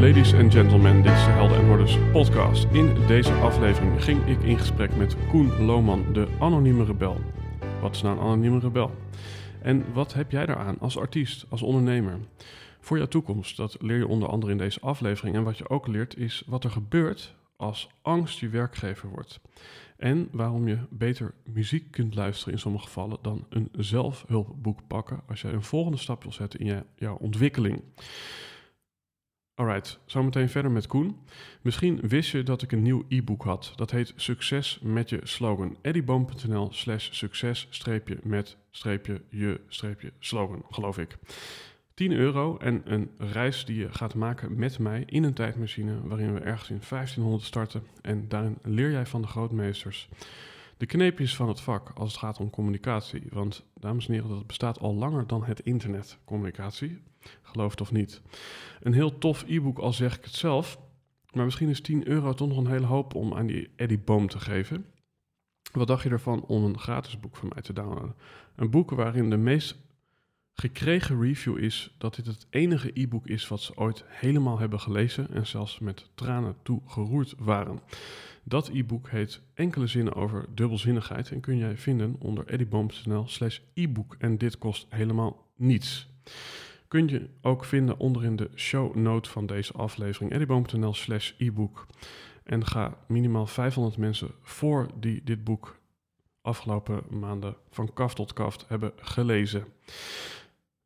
Ladies and gentlemen, dit is de Helden en Hordes podcast. In deze aflevering ging ik in gesprek met Koen Lohman, de anonieme rebel. Wat is nou een anonieme rebel? En wat heb jij daaraan als artiest, als ondernemer? Voor jouw toekomst, dat leer je onder andere in deze aflevering. En wat je ook leert is wat er gebeurt als angst je werkgever wordt. En waarom je beter muziek kunt luisteren in sommige gevallen dan een zelfhulpboek pakken als jij een volgende stap wil zetten in jouw ontwikkeling. Alright, zometeen verder met Koen. Misschien wist je dat ik een nieuw e-book had. Dat heet Succes met je slogan. eddieboom.nl slash succes streepje met streepje je streepje slogan, geloof ik. 10 euro en een reis die je gaat maken met mij in een tijdmachine waarin we ergens in 1500 starten. En daarin leer jij van de grootmeesters de kneepjes van het vak als het gaat om communicatie. Want, dames en heren, dat bestaat al langer dan het internet, communicatie. Geloof het of niet. Een heel tof e-book, al zeg ik het zelf. Maar misschien is 10 euro toch nog een hele hoop om aan die Eddie Boom te geven. Wat dacht je ervan om een gratis boek van mij te downloaden? Een boek waarin de meest gekregen review is dat dit het enige e-book is wat ze ooit helemaal hebben gelezen en zelfs met tranen toe geroerd waren. Dat e-book heet Enkele zinnen over dubbelzinnigheid en kun jij vinden onder eddieboom.nl slash e-book en dit kost helemaal niets. Kun je ook vinden onderin de show note van deze aflevering eddieboom.nl slash e-book en ga minimaal 500 mensen voor die dit boek afgelopen maanden van kaft tot kaft hebben gelezen.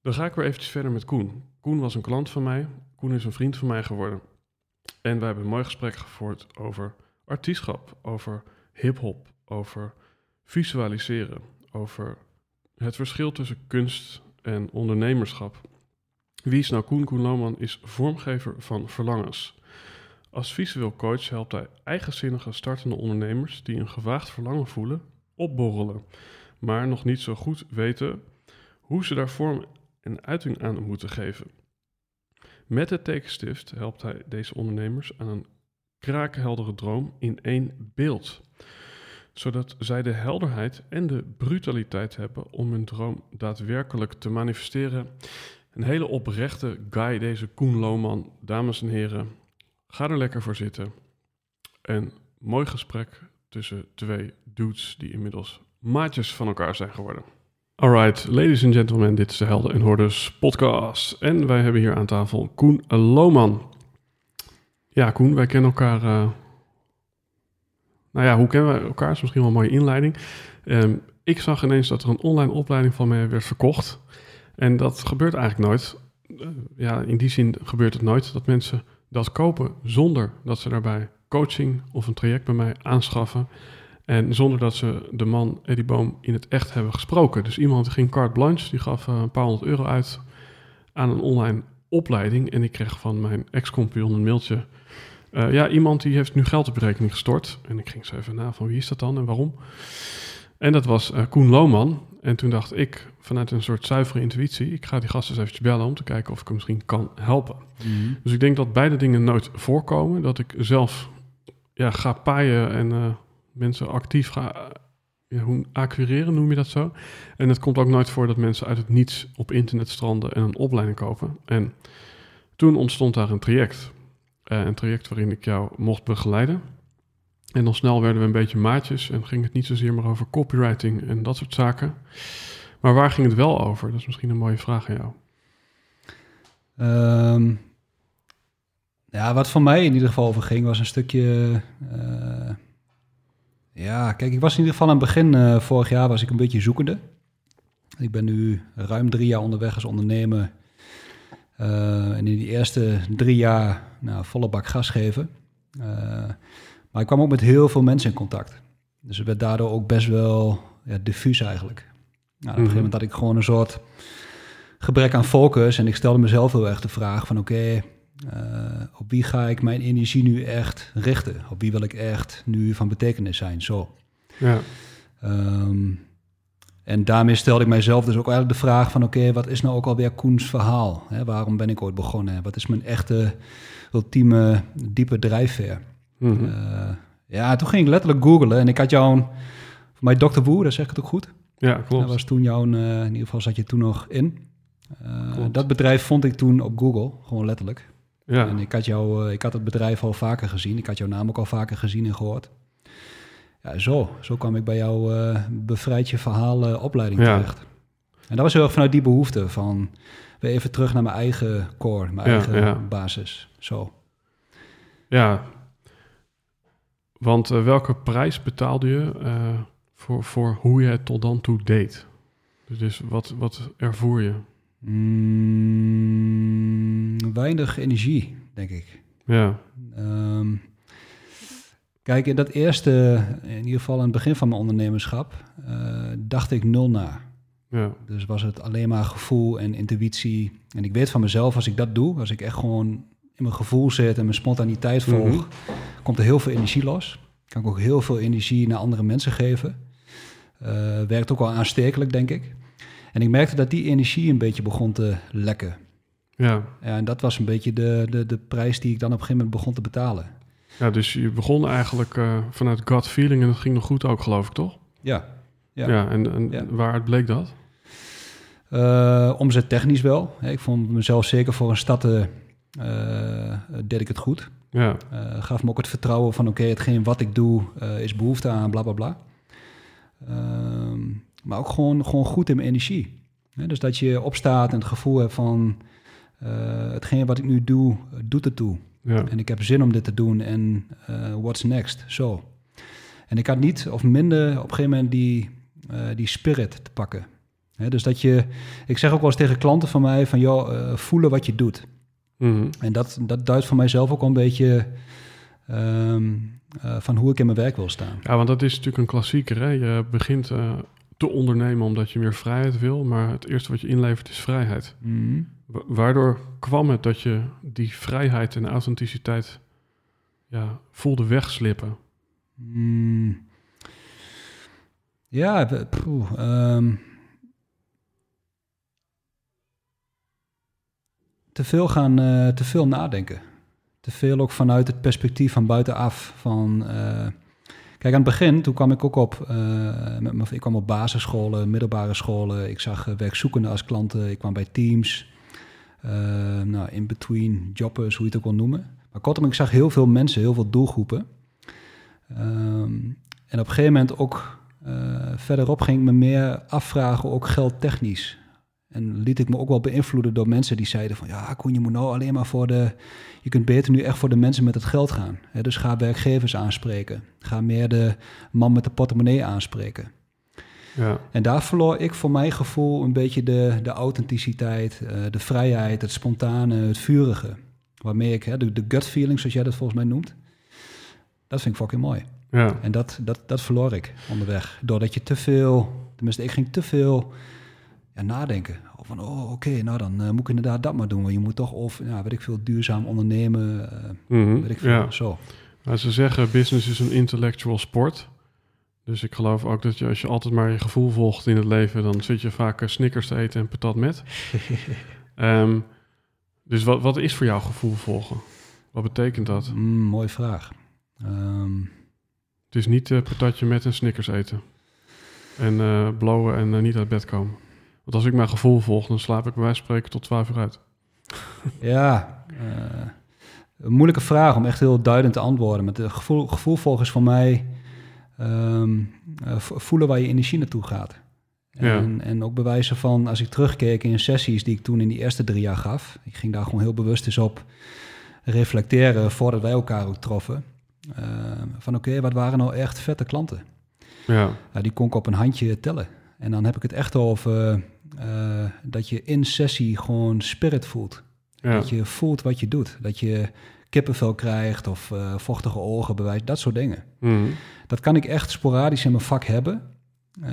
Dan ga ik weer eventjes verder met Koen. Koen was een klant van mij. Koen is een vriend van mij geworden. En wij hebben een mooi gesprek gevoerd over artiestschap, over hip-hop, over visualiseren, over het verschil tussen kunst en ondernemerschap. Wie is nou Koen? Koen Lohman is vormgever van verlangens. Als visueel coach helpt hij eigenzinnige startende ondernemers die een gewaagd verlangen voelen, opborrelen, maar nog niet zo goed weten hoe ze daar vorm en uiting aan moeten geven. Met het tekenstift helpt hij deze ondernemers aan een krakenheldere droom in één beeld, zodat zij de helderheid en de brutaliteit hebben om hun droom daadwerkelijk te manifesteren. Een hele oprechte guy, deze Koen Lohman. Dames en heren, ga er lekker voor zitten. Een mooi gesprek tussen twee dudes die inmiddels maatjes van elkaar zijn geworden. Alright, ladies and gentlemen, dit is de Helden en Hordes podcast. En wij hebben hier aan tafel Koen Lohman. Ja, Koen, wij kennen elkaar. Uh... Nou ja, hoe kennen we elkaar? is misschien wel een mooie inleiding. Um, ik zag ineens dat er een online opleiding van mij werd verkocht. En dat gebeurt eigenlijk nooit. Uh, ja, in die zin gebeurt het nooit dat mensen dat kopen zonder dat ze daarbij coaching of een traject bij mij aanschaffen. En zonder dat ze de man Eddie Boom in het echt hebben gesproken. Dus iemand ging carte blanche, die gaf uh, een paar honderd euro uit aan een online opleiding. En ik kreeg van mijn ex-compagnon een mailtje. Uh, ja, iemand die heeft nu geld op rekening gestort. En ik ging zo even na van wie is dat dan en waarom. En dat was uh, Koen Lohman. En toen dacht ik, vanuit een soort zuivere intuïtie... ik ga die gast eens eventjes bellen om te kijken of ik hem misschien kan helpen. Mm-hmm. Dus ik denk dat beide dingen nooit voorkomen. Dat ik zelf ja, ga paaien en uh, mensen actief ga ja, hoe acquireren, noem je dat zo. En het komt ook nooit voor dat mensen uit het niets op internet stranden en een opleiding kopen. En toen ontstond daar een traject. Uh, een traject waarin ik jou mocht begeleiden. En dan snel werden we een beetje maatjes en ging het niet zozeer maar over copywriting en dat soort zaken. Maar waar ging het wel over? Dat is misschien een mooie vraag aan jou. Um, Ja, wat voor mij in ieder geval over ging, was een stukje. eh, ja, kijk, ik was in ieder geval aan het begin eh, vorig jaar was ik een beetje zoekende. Ik ben nu ruim drie jaar onderweg als ondernemer. Eh, en in die eerste drie jaar nou, volle bak gas geven. Eh, maar ik kwam ook met heel veel mensen in contact. Dus het werd daardoor ook best wel ja, diffuus eigenlijk. Nou, op een gegeven moment had ik gewoon een soort gebrek aan focus. En ik stelde mezelf heel erg de vraag van oké, op wie ga ik mijn energie nu echt richten? Op wie wil ik echt nu van betekenis zijn? Zo. Ja, Ehm, en daarmee stelde ik mijzelf dus ook eigenlijk de vraag van... oké, wat is nou ook alweer Koens verhaal? Waarom ben ik ooit begonnen? Wat is mijn echte, ultieme, diepe drijfveer? Mhm. Eh, ja, toen ging ik letterlijk googlen en ik had jou... Voor mij Dr. Dat zeg ik het ook goed. ja Dat klopt. was toen jouw, eh, in ieder geval zat je toen nog in. Eh, Klopt. dat bedrijf vond ik toen op Google, gewoon letterlijk. Ja, En ik had, jou, eh, ik had het bedrijf al vaker gezien. Ik had jouw naam ook al vaker gezien en gehoord. Ja, zo. Zo kwam ik bij jouw eh bevrijd je verhaal eh, opleiding Ja. terecht. En dat was heel erg vanuit die behoefte van... weer even terug naar mijn eigen core, mijn Ja, eigen ja. basis. Zo. ja. Want welke prijs betaalde je voor, voor hoe je het tot dan toe deed? Dus wat, wat ervoer je? Mm, weinig energie, denk ik. Ja, Ehm, kijk, in dat eerste, in ieder geval aan het begin van mijn ondernemerschap... eh, dacht ik nul na. ja, Dus was het alleen maar gevoel en intuïtie. En ik weet van mezelf, als ik dat doe, als ik echt gewoon in mijn gevoel zit en mijn spontaniteit volg, Mhm. komt er heel veel energie los. Kan ik ook heel veel energie naar andere mensen geven. Eh, werkt ook wel aanstekelijk, denk ik. En ik merkte dat die energie een beetje begon te lekken. ja. En dat was een beetje de, de, de prijs die ik dan op een gegeven moment begon te betalen. Ja, dus je begon eigenlijk eh, vanuit gut feeling en dat ging nog goed ook, geloof ik, toch? Ja, Ja, Ja. en, en Ja. waaruit bleek dat? Eh, omzet technisch wel. Ik vond mezelf zeker voor een stad eh, deed ik het goed. Ja, gaf me ook het vertrouwen van oké, hetgeen wat ik doe is behoefte aan, bla bla bla. Ehm, maar ook gewoon, gewoon goed in mijn energie. Dus dat je opstaat en het gevoel hebt van eh, hetgeen wat ik nu doe, eh, doet het toe. ja, En ik heb zin om dit te doen en eh, what's next, zo. En ik had niet of minder op een gegeven moment die, die spirit te pakken. Dus dat je, ik zeg ook wel eens tegen klanten van mij van joh, voelen wat je doet. Mhm. En dat, dat duidt voor mijzelf ook al een beetje ehm, eh, van hoe ik in mijn werk wil staan. ja, want dat is natuurlijk een klassieker. Hè? Je begint te ondernemen omdat je meer vrijheid wil, maar het eerste wat je inlevert is vrijheid. Mhm. Wa- Waardoor kwam het dat je die vrijheid en authenticiteit ja, voelde wegslippen? Mm. Ja, poeh, ehm. te veel gaan, eh, te veel nadenken. Te veel ook vanuit het perspectief van buitenaf. Van, eh, kijk, aan het begin, toen kwam ik ook op, eh, met ik kwam op basisscholen, middelbare scholen. Ik zag eh, werkzoekenden als klanten. Ik kwam bij teams. eh, nou, in between jobbers, hoe je het ook wil noemen. Maar kortom, ik zag heel veel mensen, heel veel doelgroepen. Ehm, en op een gegeven moment ook verderop ging ik me meer afvragen, ook geldtechnisch. En liet ik me ook wel beïnvloeden door mensen die zeiden van... ja, Koen, je moet nou alleen maar voor de... je kunt beter nu echt voor de mensen met het geld gaan. Hè, dus ga werkgevers aanspreken. Ga meer de man met de portemonnee aanspreken. Ja, En daar verloor ik voor mijn gevoel een beetje de, de authenticiteit, eh, de vrijheid, het spontane, het vurige. Waarmee ik, hè, de, de gut feeling, zoals jij dat volgens mij noemt... dat vind ik fucking mooi. ja, En dat, dat, dat verloor ik onderweg. Doordat je te veel, tenminste ik ging te veel ja, nadenken. Of van, oh oké, nou dan eh, moet ik inderdaad dat maar doen. Want je moet toch, of ja, weet ik veel, duurzaam ondernemen, Mhm. weet ik veel, ja. zo. Maar ze zeggen business is een intellectual sport. Dus ik geloof ook dat je als je altijd maar je gevoel volgt in het leven, dan zit je vaak eh, Snickers te eten en patat met. Ehm, dus wat, wat is voor jou gevoel volgen? Wat betekent dat? Mm, mooie vraag. Ehm, Het is niet patatje met en Snickers eten. En blowen en niet uit bed komen. Want als ik mijn gevoel volg, dan slaap ik bij wijze van spreken tot 12 uur uit. ja, eh, een moeilijke vraag om echt heel duidend te antwoorden. Maar het gevoel, gevoel volgens voor mij ehm, eh, vo- voelen waar je energie naartoe gaat. Ja. En, en ook bewijzen van, als ik terugkeek in sessies die ik toen in die eerste drie jaar gaf. Ik ging daar gewoon heel bewust eens op reflecteren voordat wij elkaar ook troffen. Eh, van oké, wat waren nou echt vette klanten? Ja, Ja, die kon ik op een handje tellen. En dan heb ik het echt over eh, dat je in sessie gewoon spirit voelt. ja, Dat je voelt wat je doet. Dat je kippenvel krijgt of eh, vochtige ogen bewijst, dat soort dingen. Mhm. Dat kan ik echt sporadisch in mijn vak hebben. Eh,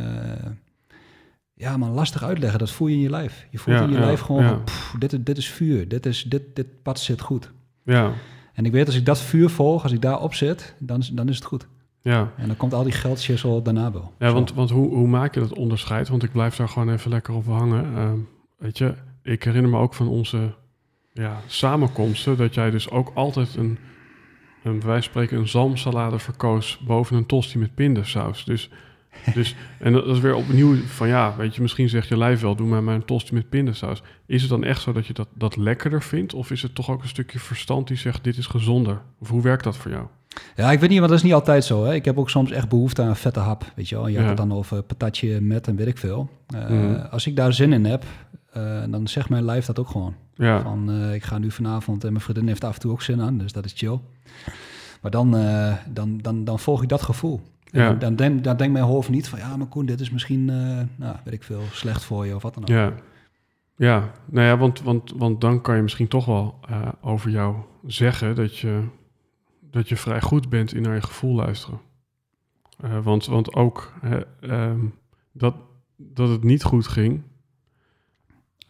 ja, maar lastig uitleggen. Dat voel je in je lijf. Je voelt Ja, in je ja, lijf gewoon, ja. van, pff, dit, is, dit is vuur. Dit, is, dit, dit pad zit goed. ja, En ik weet, als ik dat vuur volg, als ik daarop zit, dan, dan is het goed. Ja. En dan komt al die geldschissel daarna wel. Ja, want, want hoe, hoe maak je dat onderscheid? Want ik blijf daar gewoon even lekker op hangen. Ehm, weet je, ik herinner me ook van onze ja, samenkomsten... dat jij dus ook altijd een, een bij wijze van spreken, een zalmsalade verkoos... boven een tosti met pindasaus. Dus, dus, en dat is weer opnieuw van ja, weet je, misschien zegt je lijf wel... doe maar maar een tosti met pindasaus. Is het dan echt zo dat je dat, dat lekkerder vindt? Of is het toch ook een stukje verstand die zegt dit is gezonder? Of hoe werkt dat voor jou? Ja, ik weet niet, want dat is niet altijd zo. Hè. Ik heb ook soms echt behoefte aan een vette hap. Weet je wel, je had Ja. het dan over patatje met en weet ik veel. Eh, Mhm. Als ik daar zin in heb, eh, dan zegt mijn lijf dat ook gewoon. Ja, Van, eh, ik ga nu vanavond en mijn vriendin heeft af en toe ook zin aan, dus dat is chill. Maar dan, dan, dan, dan volg ik dat gevoel. Ja. Dan, denk, dan denkt mijn hoofd niet van, ja, maar Koen, dit is misschien, nou, weet ik veel, slecht voor je of wat dan ook. Ja, ja. nou ja, want, want, want dan kan je misschien toch wel over jou zeggen dat je, dat je vrij goed bent in naar je gevoel luisteren. Eh, want, want ook ehm, dat, dat het niet goed ging,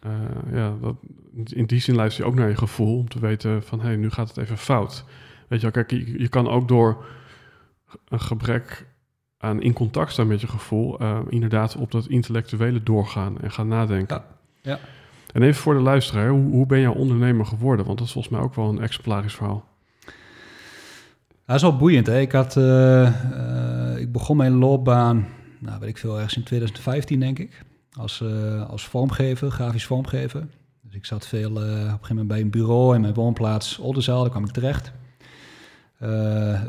eh, ja, dat, in die zin luister je ook naar je gevoel om te weten van hé, hey, nu gaat het even fout. Weet je wel, kijk, je, je kan ook door een gebrek aan in contact staan met je gevoel, eh, inderdaad op dat intellectuele doorgaan en gaan nadenken. Ja, ja. En even voor de luisteraar, hoe, hoe ben jij ondernemer geworden? Want dat is volgens mij ook wel een exemplarisch verhaal. Dat is wel boeiend, hè. Ik, had, eh, eh, ik begon mijn loopbaan, nou, weet ik veel, ergens in 2015, denk ik. Als, eh, als vormgever, grafisch vormgever. Dus ik zat veel op een gegeven moment bij een bureau in mijn woonplaats Oldenzaal, daar kwam ik terecht.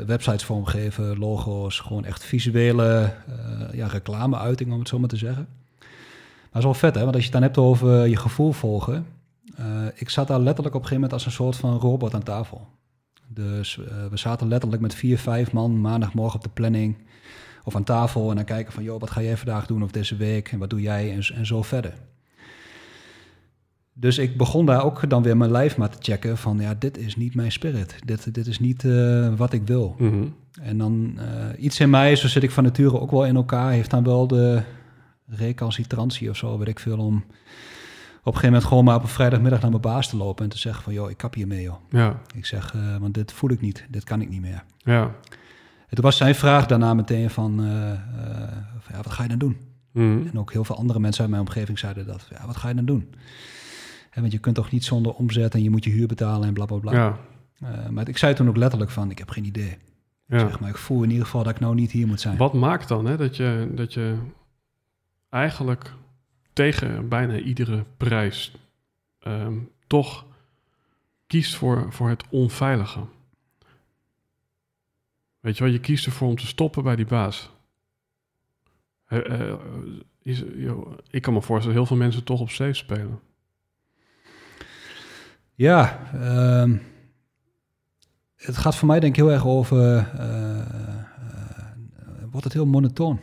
Websites vormgeven, logo's, gewoon echt visuele eh ja, reclameuiting, om het zo maar te zeggen. Maar dat is wel vet, hè? Want als je het dan hebt over je gevoel volgen. ik zat daar letterlijk op een gegeven moment als een soort van robot aan tafel. Dus eh, we zaten letterlijk met vier, vijf man maandagmorgen op de planning of aan tafel en dan kijken van, joh, wat ga jij vandaag doen of deze week en wat doe jij en, en zo verder. Dus ik begon daar ook dan weer mijn lijf maar te checken van, ja, dit is niet mijn spirit. Dit, dit is niet eh, wat ik wil. Mhm. En dan eh, iets in mij, zo zit ik van nature ook wel in elkaar, heeft dan wel de recalcitrantie of zo, weet ik veel, om een gegeven moment gewoon maar op een vrijdagmiddag naar mijn baas te lopen en te zeggen van, joh, ik kap hiermee, joh. Ja, Ik zeg, eh, want dit voel ik niet, dit kan ik niet meer. ja. En toen was zijn vraag daarna meteen van, eh, eh, van, ja, wat ga je dan doen? Mhm. En ook heel veel andere mensen uit mijn omgeving zeiden dat, ja, wat ga je dan doen? Hè, want je kunt toch niet zonder omzet en je moet je huur betalen en bla bla bla. Ja, maar ik zei toen ook letterlijk van, ik heb geen idee. ja. Zeg maar, ik voel in ieder geval dat ik nou niet hier moet zijn. Wat maakt dan hè, dat, je, dat je eigenlijk tegen bijna iedere prijs ehm, toch kiest voor, voor het onveilige? Weet je wel, je kiest ervoor om te stoppen bij die baas. Eh, is, ik kan me voorstellen dat heel veel mensen toch op safe spelen. Ja, ehm, het gaat voor mij denk ik heel erg over, eh, wordt het heel monotoon.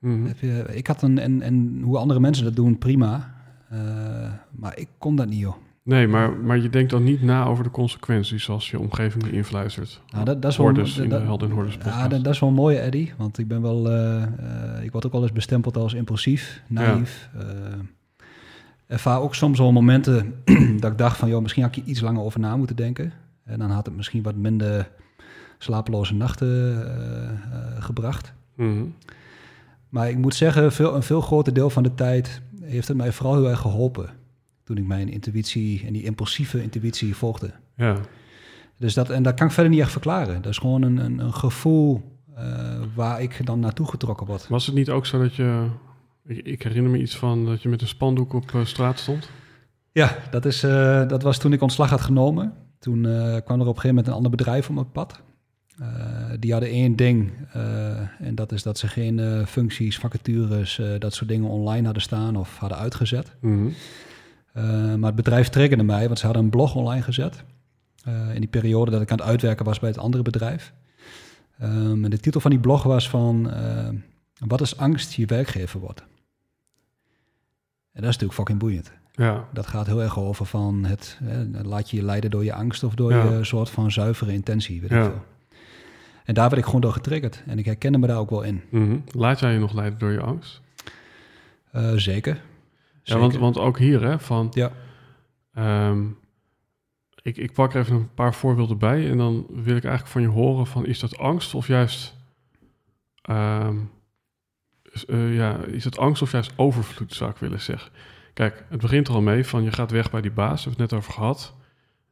Mhm. Je, ik had een, en, en hoe andere mensen dat doen, prima. Eh, maar ik kon dat niet, joh. Nee, maar, maar je denkt dan niet na over de consequenties als je omgeving je influistert. Nou, dat, dat is wel, dat- in de Helden en Hoorders Ja, dat, dat is wel mooi, Eddie. Want ik ben wel, eh, eh, ik word ook wel eens bestempeld als impulsief, naïef. Eh, ervaar ook soms wel momenten dat ik dacht van, joh, misschien had ik hier iets langer over na moeten denken. En dan had het misschien wat minder slapeloze nachten gebracht. Maar ik moet zeggen, veel, een veel groter deel van de tijd heeft het mij vooral heel erg geholpen. Toen ik mijn intuïtie en die impulsieve intuïtie volgde. Ja, Dus dat, en dat kan ik verder niet echt verklaren. Dat is gewoon een, een, een gevoel eh, waar ik dan naartoe getrokken word. Was het niet ook zo dat je... Ik, ik herinner me iets van dat je met een spandoek op eh, straat stond. Ja, dat, is, eh, dat was toen ik ontslag had genomen. Toen kwam er op een gegeven moment een ander bedrijf op mijn pad. Eh, die hadden één ding. eh, en dat is dat ze geen eh, functies, vacatures, dat soort dingen online hadden staan of hadden uitgezet. Mhm. Maar het bedrijf triggerde mij, want ze hadden een blog online gezet. In die periode dat ik aan het uitwerken was bij het andere bedrijf. Ehm, en de titel van die blog was van... wat is angst je werkgever wordt? En dat is natuurlijk fucking boeiend. Ja. Dat gaat heel erg over van het... Hè, laat je je leiden door je angst of door Ja. je soort van zuivere intentie, weet ik Ja. veel. En daar werd ik gewoon door getriggerd. En ik herkende me daar ook wel in. Mhm. Laat jij je nog leiden door je angst? Eh, zeker. Ja, want, want ook hier, hè, van... Ja. ehm, ik, ik pak er even een paar voorbeelden bij... en dan wil ik eigenlijk van je horen van... is dat angst of juist... ehm, eh, ja, is het angst of juist overvloed, zou ik willen zeggen. Kijk, het begint er al mee van... je gaat weg bij die baas, hebben we het net over gehad...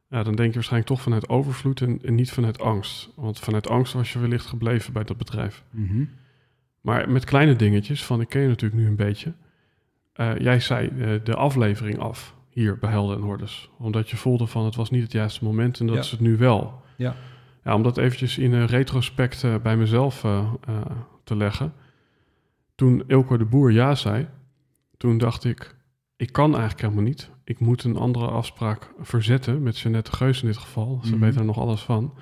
Ja, dan denk je waarschijnlijk toch vanuit overvloed en, en niet vanuit angst. Want vanuit angst was je wellicht gebleven bij dat bedrijf. Mhm. Maar met kleine dingetjes, van ik ken je natuurlijk nu een beetje. Eh, jij zei eh, de aflevering af hier bij Helden en Hordes. Omdat je voelde van het was niet het juiste moment en dat Ja. is het nu wel. Ja. ja om dat eventjes in een retrospect eh, bij mezelf te leggen. Toen Ilko de Boer ja zei, toen dacht ik, ik kan eigenlijk helemaal niet. Ik moet een andere afspraak verzetten met Jeanette Geus in dit geval. Ze Mhm. weet er nog alles van.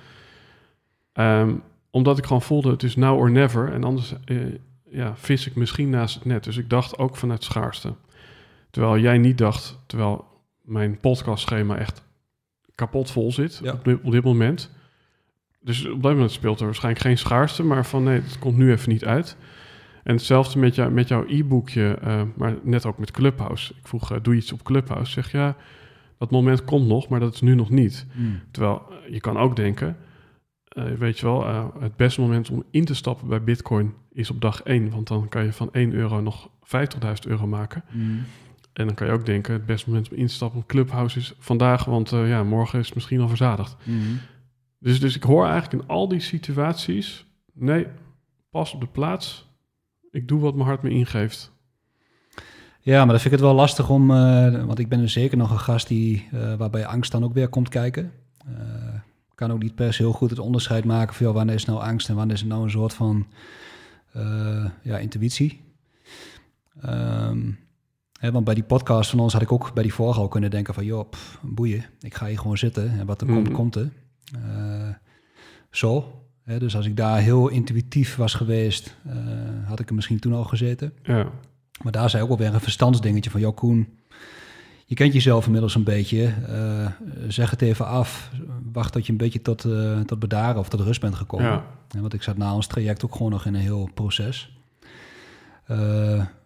Ehm, omdat ik gewoon voelde, het is now or never. En anders eh, ja, vis ik misschien naast het net. Dus ik dacht ook vanuit schaarste. Terwijl jij niet dacht, terwijl mijn podcastschema echt kapot vol zit Ja. op, dit, op dit moment. Dus op dat moment speelt er waarschijnlijk geen schaarste, maar van nee, het komt nu even niet uit. En hetzelfde met, jou, met jouw e-boekje, eh, maar net ook met Clubhouse. Ik vroeg, eh, doe je iets op Clubhouse? Zeg ja, dat moment komt nog, maar dat is nu nog niet. Mm. Terwijl eh, je kan ook denken, weet je wel, het beste moment om in te stappen bij Bitcoin is op dag 1. Want dan kan je van 1 euro nog 50.000 euro maken. Mm. En dan kan je ook denken, het beste moment om in te stappen op Clubhouse is vandaag, want ja, morgen is het misschien al verzadigd. Mm. Dus, dus ik hoor eigenlijk in al die situaties, nee, pas op de plaats. Ik doe wat mijn hart me ingeeft. Ja, maar dan vind ik het wel lastig om, eh, want ik ben er zeker nog een gast die, eh, waarbij angst dan ook weer komt kijken. Eh, kan ook niet per se heel goed het onderscheid maken van, wanneer is nou angst en wanneer is het nou een soort van, ja, intuïtie. Ehm, hè, want bij die podcast van ons had ik ook bij die vorige al kunnen denken van, joh, pff, boeien, ik ga hier gewoon zitten en wat er komt, Mhm. komt er. Zo. Hè, dus als ik daar heel intuïtief was geweest, eh, had ik er misschien toen al gezeten. Ja, Maar daar zei ook alweer een verstandsdingetje van... joh Koen, je kent jezelf inmiddels een beetje. eh, zeg het even af. Wacht tot je een beetje tot, eh, tot bedaren of tot rust bent gekomen. ja, Ja, Want ik zat na ons traject ook gewoon nog in een heel proces.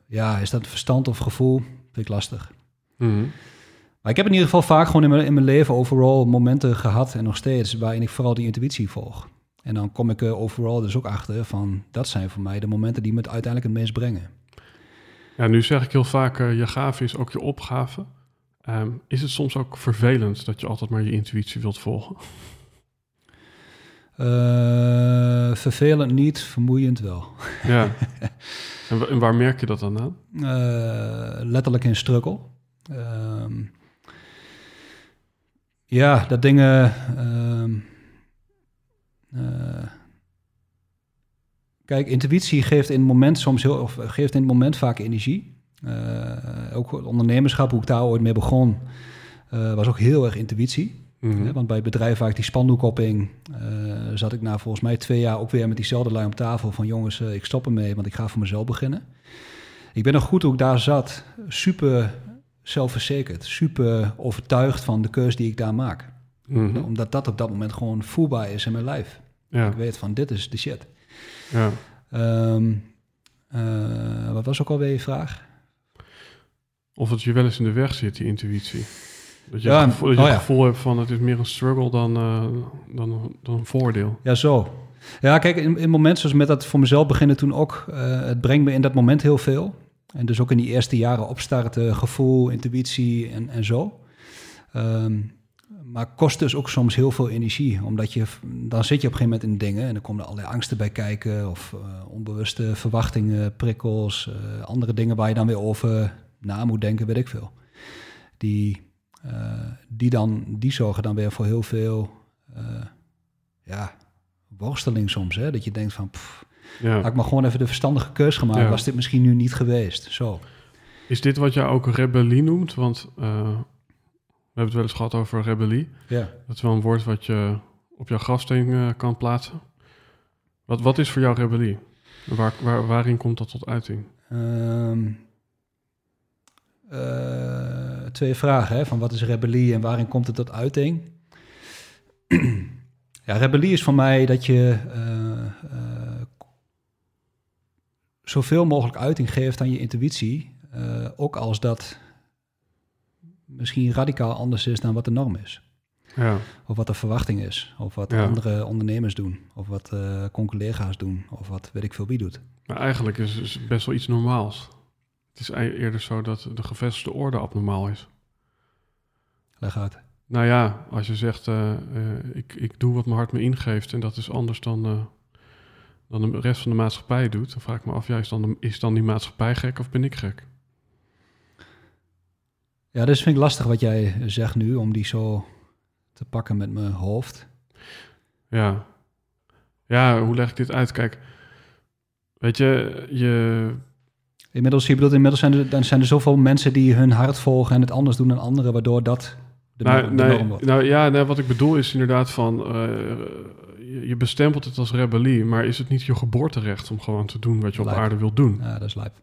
Ja, is dat verstand of gevoel? Vind ik lastig. Mhm. Maar ik heb in ieder geval vaak gewoon in mijn, in mijn leven overal momenten gehad... en nog steeds waarin ik vooral die intuïtie volg. En dan kom ik er overal dus ook achter van... dat zijn voor mij de momenten die me het uiteindelijk het meest brengen. ja, nu zeg ik heel vaak, eh, je gave is ook je opgave. Ehm, is het soms ook vervelend dat je altijd maar je intuïtie wilt volgen? Eh, vervelend niet, vermoeiend wel. Ja. en, wa- en waar merk je dat dan aan? Eh, letterlijk in struggle. Ehm, ja, dat dingen. ehm, eh, kijk, intuïtie geeft in het moment soms heel, of geeft in het moment vaak energie. Eh, ook het ondernemerschap, hoe ik daar ooit mee begon, eh, was ook heel erg intuïtie. Mhm. Want bij het bedrijf waar ik die spandoekkopping eh zat ik na volgens mij twee jaar ook weer met diezelfde lui om tafel van jongens, eh, ik stop ermee, want ik ga voor mezelf beginnen. Ik ben nog goed hoe ik daar zat, super zelfverzekerd, super overtuigd van de keus die ik daar maak. Mhm. Omdat dat op dat moment gewoon voelbaar is in mijn lijf. Ja, Ik weet van dit is de shit. ja. Ehm, eh, wat was ook alweer je vraag? Of het je wel eens in de weg zit, die intuïtie. Dat je, Ja, het, gevoel, dat je oh het gevoel hebt van het is meer een struggle dan, eh, dan, dan een voordeel. Ja, zo. Ja, kijk, in, in momenten zoals met dat voor mezelf beginnen toen ook, eh, het brengt me in dat moment heel veel. En dus ook in die eerste jaren opstarten, gevoel, intuïtie en, en zo. Ehm, maar kost dus ook soms heel veel energie, omdat je, dan zit je op een gegeven moment in dingen en dan komen er allerlei angsten bij kijken of eh, onbewuste verwachtingen, prikkels, eh, andere dingen waar je dan weer over na moet denken, weet ik veel. Die, eh, die, dan, die zorgen dan weer voor heel veel, ja, worsteling soms. Hè? Dat je denkt van, pff, Ja. had ik maar gewoon even de verstandige keus gemaakt, Ja. was dit misschien nu niet geweest. Zo. Is dit wat jij ook rebellie noemt? Want hebben het wel eens gehad over rebellie. Ja. Dat is wel een woord wat je op jouw grafsteen eh, kan plaatsen. Wat, wat is voor jou rebellie? Waar, waar, waarin komt dat tot uiting? Ehm, eh, twee vragen, hè, van wat is rebellie en waarin komt het tot uiting? ja, rebellie is voor mij dat je eh, zoveel mogelijk uiting geeft aan je intuïtie, ook als dat misschien radicaal anders is dan wat de norm is. Ja, Of wat de verwachting is, of wat Ja. andere ondernemers doen, of wat eh collega's doen, of wat weet ik veel wie doet. maar eigenlijk is het best wel iets normaals. Het is eerder zo dat de gevestigde orde abnormaal is. Leg uit. Nou ja, als je zegt, eh, eh, ik, ik doe wat mijn hart me ingeeft en dat is anders dan, dan de rest van de maatschappij doet, dan vraag ik me af, ja, is, dan de- is dan die maatschappij gek of ben ik gek? Ja, dus vind ik lastig wat jij zegt nu, om die zo te pakken met mijn hoofd. Ja. Ja, hoe leg ik dit uit? Kijk, weet je, je Inmiddels, je bedoelt, inmiddels zijn er, dan zijn er zoveel mensen die hun hart volgen en het anders doen dan anderen, waardoor dat de, nou, de nee, wordt. nou ja, nee, wat ik bedoel is inderdaad van, eh, je, je bestempelt het als rebellie, maar is het niet je geboorterecht om gewoon te doen wat je op Lijp. aarde wilt doen? Ja, dat is lijp.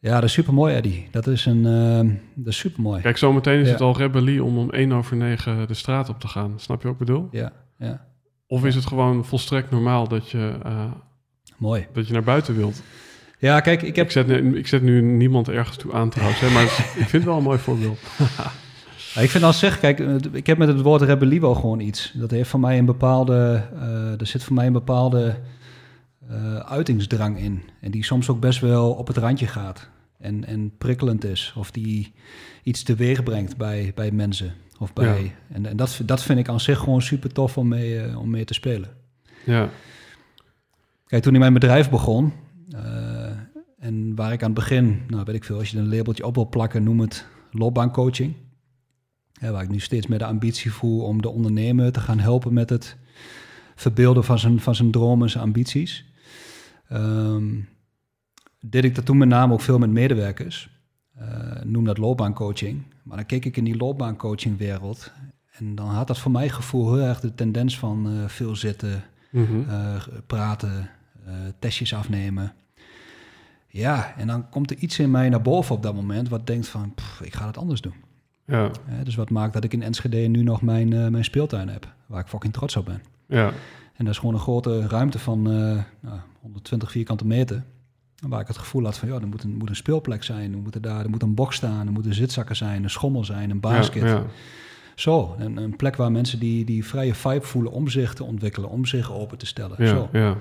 Ja, dat is supermooi, Eddie. Dat is een, ehm, dat is supermooi. Kijk, zometeen is Ja. het al rebellie om om 1 over 9 de straat op te gaan. Snap je wat ik bedoel? Ja, ja, Of is het gewoon volstrekt normaal dat je, eh, mooi. dat je naar buiten wilt? Ja, kijk, ik heb Ik zet, nu, ik zet nu niemand ergens toe aan trouwens, hè, maar ik vind het wel een mooi voorbeeld. Ja, ik vind als zeg, kijk, ik heb met het woord rebellie wel gewoon iets. Dat heeft voor mij een bepaalde, eh, er zit voor mij een bepaalde eh, uitingsdrang in. En die soms ook best wel op het randje gaat. En, en prikkelend is. Of die iets teweeg brengt bij, bij mensen. Of bij, En, en dat, dat vind ik aan zich gewoon super tof om mee, eh, om mee te spelen. Ja, Kijk, toen ik mijn bedrijf begon, eh, en waar ik aan het begin, nou weet ik veel, als je een labeltje op wil plakken, noem het loopbaancoaching. Ja, waar ik nu steeds meer de ambitie voel om de ondernemer te gaan helpen met het verbeelden van zijn, van zijn dromen en zijn ambities. Deed ik dat toen met name ook veel met medewerkers. Eh, noem dat loopbaancoaching. Maar dan keek ik in die loopbaancoachingwereld en dan had dat voor mijn gevoel heel erg de tendens van eh, veel zitten, mhm. eh, praten, testjes afnemen. Ja, en dan komt er iets in mij naar boven op dat moment wat denkt van, pff, ik ga het anders doen. ja, dus wat maakt dat ik in Enschede nu nog mijn, mijn speeltuin heb, waar ik fucking trots op ben. ja, En dat is gewoon een grote ruimte van nou, 120 vierkante meter. Waar ik het gevoel had van, ja, er moet een, moet een speelplek zijn. Er, moeten daar, er moet een box staan, er moeten zitzakken zijn, een schommel zijn, een basket. ja, ja. Zo, een, een plek waar mensen die, die vrije vibe voelen om zich te ontwikkelen, om zich open te stellen. ja, Zo. ja.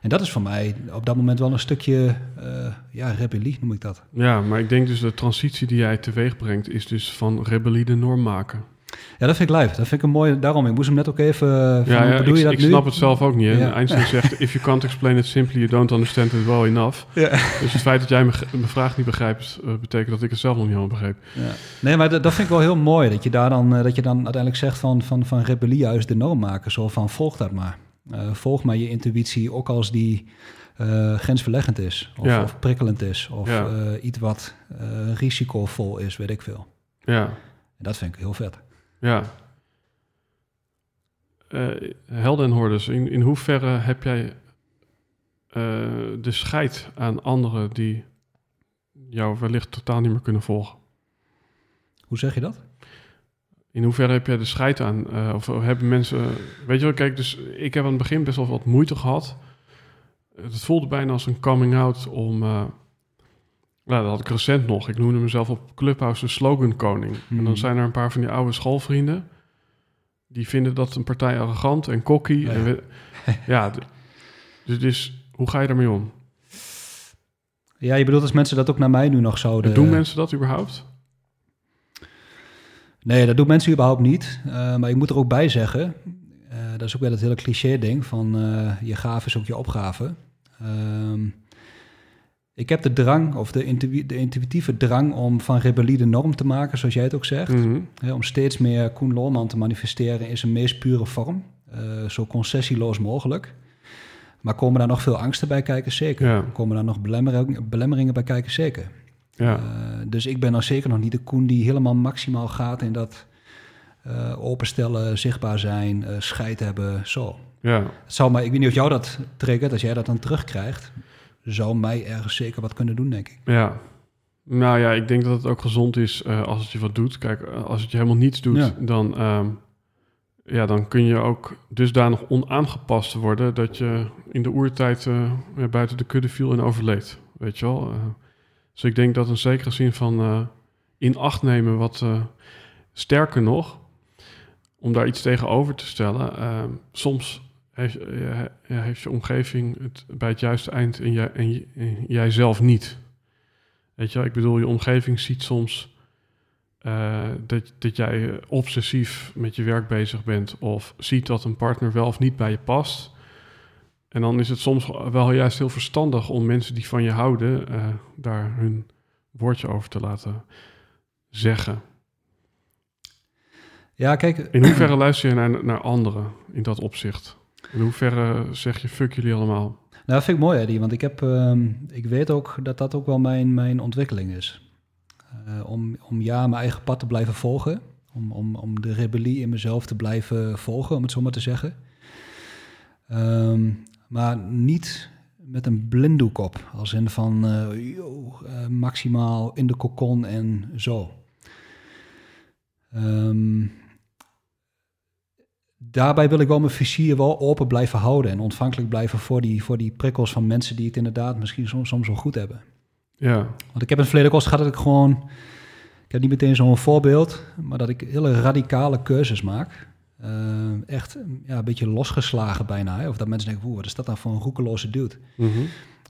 En dat is voor mij op dat moment wel een stukje, eh, ja, rebellie noem ik dat. Ja, maar ik denk dus de transitie die jij teweeg brengt, is dus van rebellie de norm maken. Ja, dat vind ik live. Dat vind ik een mooie, daarom, ik moest hem net ook even, eh, van, Ja, bedoel ik, je dat ik nu? snap het zelf ook niet. Hè? Ja. Einstein zegt, if you can't explain it simply, you don't understand it well enough. Ja. Dus het feit dat jij mijn mijn vraag niet begrijpt, eh, betekent dat ik het zelf nog niet helemaal begreep. Ja. Nee, maar dat, dat vind ik wel heel mooi. Dat je daar dan, eh, dat je dan uiteindelijk zegt van, van, van rebellie juist de norm maken. Zo van, volg dat maar. Volg maar je intuïtie, ook als die grensverleggend is. Of, Ja. of prikkelend is. Of Ja. iets wat risicovol is, weet ik veel. Ja, En dat vind ik heel vet. Ja. Eh, helden en hordes, in, in hoeverre heb jij eh, de scheid aan anderen die jou wellicht totaal niet meer kunnen volgen? Hoe zeg je dat? In hoeverre heb jij de scheid aan? eh, of hebben mensen... weet je wel, kijk, dus ik heb aan het begin best wel wat moeite gehad. Het voelde bijna als een coming out om... nou, dat had ik recent nog. Ik noemde mezelf op Clubhouse de slogan koning. En dan Hmm. zijn er een paar van die oude schoolvrienden... die vinden dat een partij arrogant en cocky. Ja. En we- ja, d- dus, dus hoe ga je daarmee om? Ja, je bedoelt als mensen dat ook naar mij nu nog zouden... Doen mensen dat überhaupt? Nee, dat doen mensen überhaupt niet. Eh, maar ik moet er ook bij zeggen, eh, dat is ook weer dat hele cliché ding van eh, je gave is ook je opgave. Ehm, ik heb de drang, of de, intu- de intuïtieve drang om van rebellie de norm te maken, zoals jij het ook zegt. Mhm. Om steeds meer Koen Loorman te manifesteren in zijn meest pure vorm. eh, zo concessieloos mogelijk. Maar komen daar nog veel angsten bij kijken? Zeker. Ja. Komen daar nog belemmering- belemmeringen bij kijken? Zeker. Ja. Eh, dus ik ben dan zeker nog niet de Koen die helemaal maximaal gaat in dat eh, openstellen, zichtbaar zijn, scheid hebben, zo. Ja, Het zou mij, ik weet niet of jou dat triggert, als jij dat dan terugkrijgt, zou mij ergens zeker wat kunnen doen, denk ik. ja. Nou ja, ik denk dat het ook gezond is eh, als het je wat doet. Kijk, eh, als het je helemaal niets doet, Ja. dan, ehm, ja, dan kun je ook dusdanig onaangepast worden dat je in de oertijd ja, buiten de kudde viel en overleed. Weet je wel? Dus ik denk dat een zekere zin van in acht nemen wat sterker nog, om daar iets tegenover te stellen. ehm, soms heeft, eh, heeft je omgeving het bij het juiste eind en, jij, en, j- en jij zelf niet. Weet je ik bedoel, je omgeving ziet soms eh, dat, dat jij obsessief met je werk bezig bent of ziet dat een partner wel of niet bij je past. En dan is het soms wel juist heel verstandig om mensen die van je houden eh, daar hun woordje over te laten zeggen. Ja, kijk, In hoeverre luister je naar, naar anderen in dat opzicht? In hoeverre zeg je fuck jullie allemaal? Nou, dat vind ik mooi, Eddie, want ik, heb, ehm, ik weet ook dat dat ook wel mijn, mijn ontwikkeling is. Eh, om, om ja, mijn eigen pad te blijven volgen. Om, om, om de rebellie in mezelf te blijven volgen, om het zo maar te zeggen. Ehm, maar niet met een blinddoek op. Als in van, eh, yo, eh, maximaal in de kokon en zo. Ehm, daarbij wil ik wel mijn vizier wel open blijven houden en ontvankelijk blijven voor die, voor die prikkels van mensen die het inderdaad misschien soms, soms wel goed hebben. Ja, Want ik heb in het verleden ook gehad dat ik gewoon, ik heb niet meteen zo'n voorbeeld, maar dat ik hele radicale keuzes maak. Eh, echt ja, een beetje losgeslagen bijna. Hè? Of dat mensen denken, "Oeh, wat is dat nou voor een roekeloze dude? Mhm.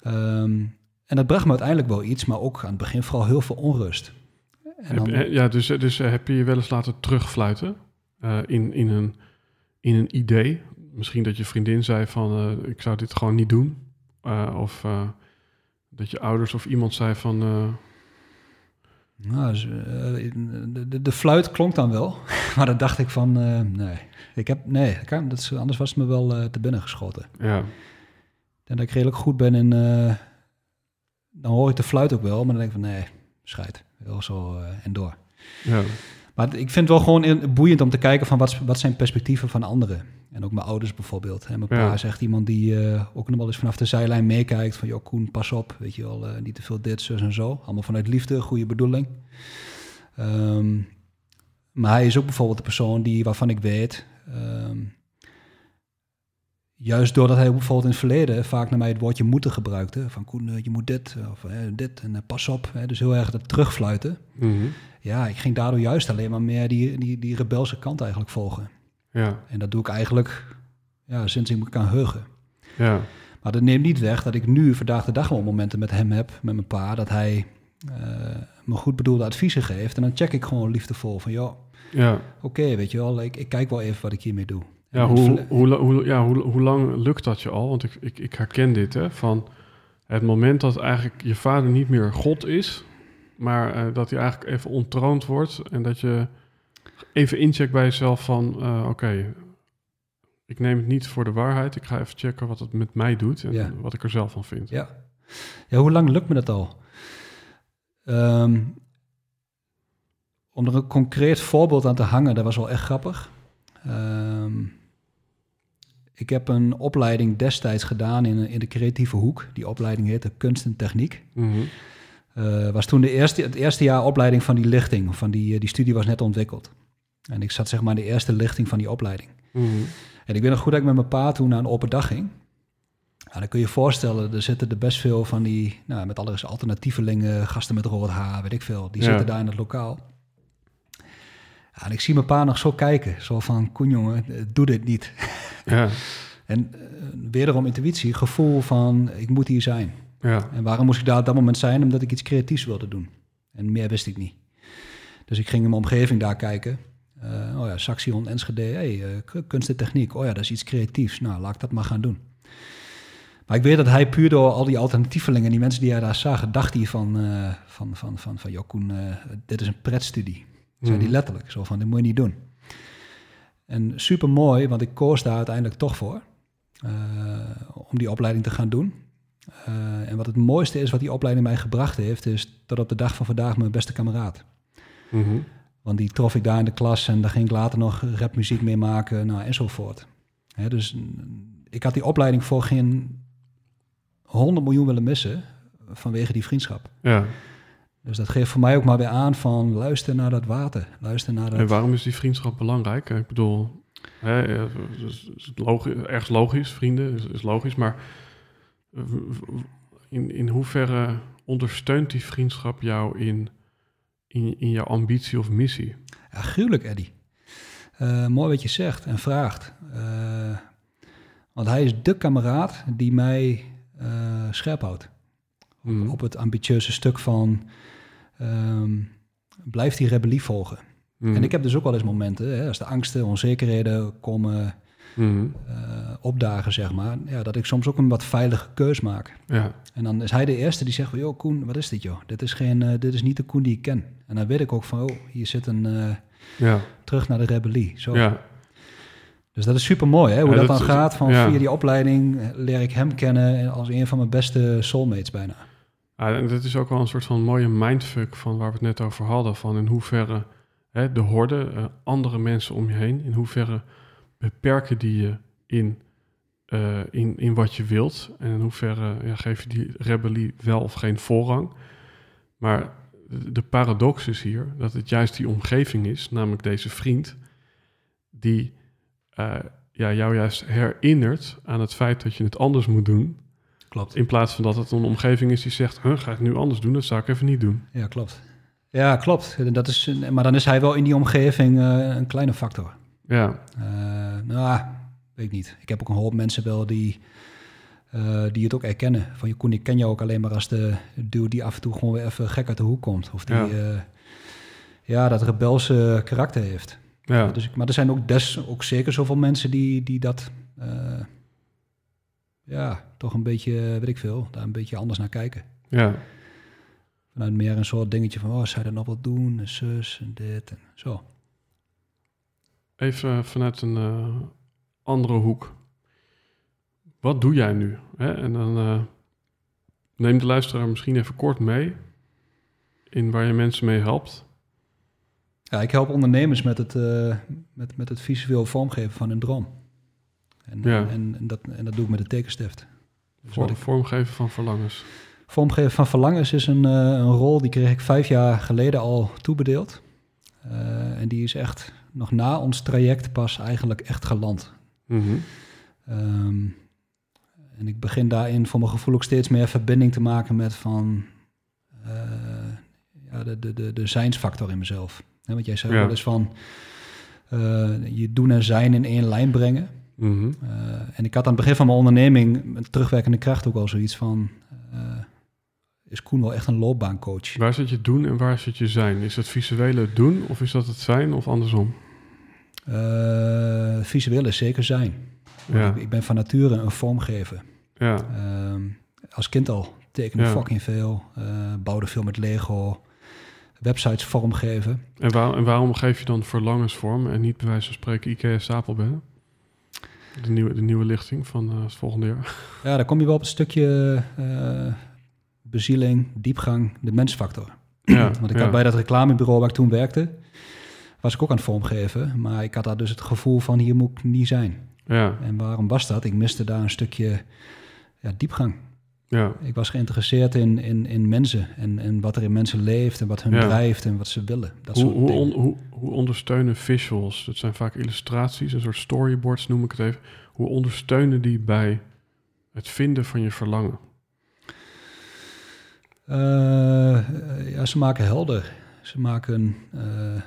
Ehm, en dat bracht me uiteindelijk wel iets, maar ook aan het begin vooral heel veel onrust. En dan, Heb- ja dus, dus heb je je wel eens laten terugfluiten eh, in, in, een, in een idee? Misschien dat je vriendin zei van eh, ik zou dit gewoon niet doen. Eh, of eh, dat je ouders of iemand zei van Nou, dus, de, de, fluit klonk dan wel, maar dan dacht ik van, nee, ik heb, nee, dat is, anders was het me wel te binnen geschoten. ja, En dat ik redelijk goed ben in, dan hoor ik de fluit ook wel, maar dan denk ik van, nee, scheid, wel zo en door. ja, Maar ik vind het wel gewoon boeiend om te kijken van wat, wat zijn perspectieven van anderen. En ook mijn ouders bijvoorbeeld. En mijn Ja. pa is echt iemand die eh, ook nog wel eens vanaf de zijlijn meekijkt. Van, joh Koen, pas op, weet je wel, eh, niet te veel dit, zus en zo. Allemaal vanuit liefde, goede bedoeling. Ehm, maar hij is ook bijvoorbeeld de persoon die, waarvan ik weet... ehm, juist doordat hij bijvoorbeeld in het verleden vaak naar mij het woordje moeten gebruikte. Van Koen, eh, je moet dit, of eh, dit, en eh, pas op. Hè, dus heel erg dat terugfluiten. mhm, Ja, ik ging daardoor juist alleen maar meer die, die, die rebelse kant eigenlijk volgen. ja, En dat doe ik eigenlijk ja, sinds ik me kan heugen. ja, Maar dat neemt niet weg dat ik nu vandaag de dag wel momenten met hem heb, met mijn pa, dat hij me goed bedoelde adviezen geeft. En dan check ik gewoon liefdevol van, joh, ja. oké, weet je wel, ik, ik kijk wel even wat ik hiermee doe. Ja, hoe, hoe, hoe, ja hoe, hoe lang lukt dat je al? Want ik, ik, ik herken dit, hè, van het moment dat eigenlijk je vader niet meer God is, maar eh, dat hij eigenlijk even ontroond wordt en dat je even incheckt bij jezelf van, eh, oké, ik neem het niet voor de waarheid, ik ga even checken wat het met mij doet en Ja. wat ik er zelf van vind. Ja. ja, hoe lang lukt me dat al? Ehm, om er een concreet voorbeeld aan te hangen, dat was wel echt grappig. Ehm, ik heb een opleiding destijds gedaan in, in de creatieve hoek. Die opleiding heette Kunst en Techniek. Mhm. Eh, was toen de eerste, het eerste jaar opleiding van die lichting. Van die, eh, die studie was net ontwikkeld. En ik zat zeg maar in de eerste lichting van die opleiding. Mhm. En ik weet nog goed dat ik met mijn pa toen naar een open dag ging. Ja, dan kun je je voorstellen, er zitten er best veel van die, nou, met alle rust alternatievelingen, gasten met rood haar, weet ik veel. Die Ja. zitten daar in het lokaal. Ja, en ik zie mijn pa nog zo kijken, zo van, Koen jongen, eh, doe dit niet. Ja, En uh, wederom intuïtie, gevoel van, ik moet hier zijn. ja, En waarom moest ik daar op dat moment zijn? Omdat ik iets creatiefs wilde doen. En meer wist ik niet. Dus ik ging in mijn omgeving daar kijken. Uh, oh ja, Saxion, Enschede, hey, uh, kunst en techniek. Oh ja, dat is iets creatiefs. Nou, laat ik dat maar gaan doen. Maar ik weet dat hij puur door al die alternatievelingen... die mensen die hij daar zagen, dacht hij van... Uh, van, van, van, van joh, Koen, uh, dit is een pretstudie. Zei hij letterlijk. Zo van, dit moet je niet doen. En super mooi, want ik koos daar uiteindelijk toch voor... Uh, om die opleiding te gaan doen. Eh, en wat het mooiste is wat die opleiding mij gebracht heeft, is tot op de dag van vandaag mijn beste kameraad. Mhm. Want die trof ik daar in de klas en daar ging ik later nog rapmuziek mee maken nou, enzovoort. Hè, dus ik had die opleiding voor geen 100 miljoen willen missen vanwege die vriendschap. Ja. Dus dat geeft voor mij ook maar weer aan van luister naar dat water. Luister naar dat... En waarom is die vriendschap belangrijk? Ik bedoel, hè, het is- is logisch, ergens logisch, vrienden is, is logisch, maar eh, in, in hoeverre ondersteunt die vriendschap jou in, in, in jouw ambitie of missie? Ja, gruwelijk, Eddie. Eh, mooi wat je zegt en vraagt. Eh, want hij is de kameraad die mij eh, scherp houdt. Mhm. Op het ambitieuze stuk van ehm, blijf die rebellie volgen. Mhm. En ik heb dus ook wel eens momenten, hè, als de angsten, onzekerheden komen Mhm. eh, opdagen, zeg maar, ja, dat ik soms ook een wat veilige keus maak. Ja, En dan is hij de eerste die zegt van, joh Koen, wat is dit joh? Dit is, geen, eh, dit is niet de Koen die ik ken. En dan weet ik ook van, oh, hier zit een eh, ja, terug naar de rebellie. Zo. ja. Dus dat is super mooi, hè? hoe Ja, dat, dat dan is- gaat. Van via die opleiding leer ik hem kennen als een van mijn beste soulmates bijna. Ah, dat is ook wel een soort van mooie mindfuck van waar we het net over hadden. Van in hoeverre hè, de horde, eh, andere mensen om je heen, in hoeverre beperken die je in, eh, in, in wat je wilt. En in hoeverre ja, geef je die rebellie wel of geen voorrang. Maar de, de paradox is hier dat het juist die omgeving is, namelijk deze vriend, die eh, ja, jou juist herinnert aan het feit dat je het anders moet doen. Klopt. In plaats van dat het een omgeving is die zegt, huh, ga ik nu anders doen? Dat zou ik even niet doen. Ja, klopt. Ja, klopt. En Dat is, maar dan is hij wel in die omgeving eh, een kleine factor. Ja, Eh, nou, weet ik niet. Ik heb ook een hoop mensen wel die, eh, die het ook erkennen. Van, je Koen, ik ken jou ook alleen maar als de dude die af en toe gewoon weer even gek uit de hoek komt. Of die Ja. ja, ja dat rebelse karakter heeft. ja, Dus, ik- maar er zijn ook, des, ook zeker zoveel mensen die, die dat, ja, toch een beetje, eh, weet ik veel, daar een beetje anders naar kijken. ja. Vanuit meer een soort dingetje van, oh, zou je dat nog wat doen? En zus en dit en zo. Even vanuit een eh, andere hoek. Wat doe jij nu? Hè? En dan eh, neem de luisteraar misschien even kort mee in waar je mensen mee helpt. Ja, ik help ondernemers met het, eh, met, met het visueel vormgeven van hun droom. En, Ja. en, en, dat, en dat doe ik met de tekenstift. Dus ik, Vormgeven van verlangens. vormgeven van verlangens is een, eh, een rol die kreeg ik vijf jaar geleden al toebedeeld. Eh, en die is echt nog na ons traject pas eigenlijk echt geland. Mhm. Ehm, en ik begin daarin voor mijn gevoel ook steeds meer verbinding te maken met van eh, ja, de, de, de, de zijnsfactor in mezelf. Want jij zei Ja. wel eens van je doen en zijn in één lijn brengen. Mhm. Eh, en ik had aan het begin van mijn onderneming met terugwerkende kracht ook al zoiets van eh, is Koen wel echt een loopbaancoach? Waar zit je doen en waar zit je zijn? Is het visuele het doen of is dat het zijn of andersom? Eh visueel is zeker zijn. Ja, Ik, ik ben van nature een vormgever. ja, Ehm, als kind al tekende Ja. fucking veel. eh, bouwde veel met Lego. Websites vormgeven. En, waar- en waarom geef je dan verlangens vorm en niet bij wijze van spreken Ikea Stapelbedden? De nieuwe, de nieuwe lichting van eh, het volgende jaar. Ja, daar kom je wel op het stukje eh, bezieling, diepgang, de mensfactor. Ja, Want ik ja. had bij dat reclamebureau waar ik toen werkte, was ik ook aan het vormgeven. Maar ik had daar dus het gevoel van hier moet ik niet zijn. Ja, En waarom was dat? Ik miste daar een stukje ja, diepgang. Ja, Ik was geïnteresseerd in, in, in mensen en, en wat er in mensen leeft en wat hun Ja. drijft en wat ze willen. Dat Hoe, soort hoe, on- hoe, hoe ondersteunen visuals, dat zijn vaak illustraties, een soort storyboards noem ik het even. Hoe ondersteunen die bij het vinden van je verlangen? Eh, ja, ze maken helder. Ze maken eh,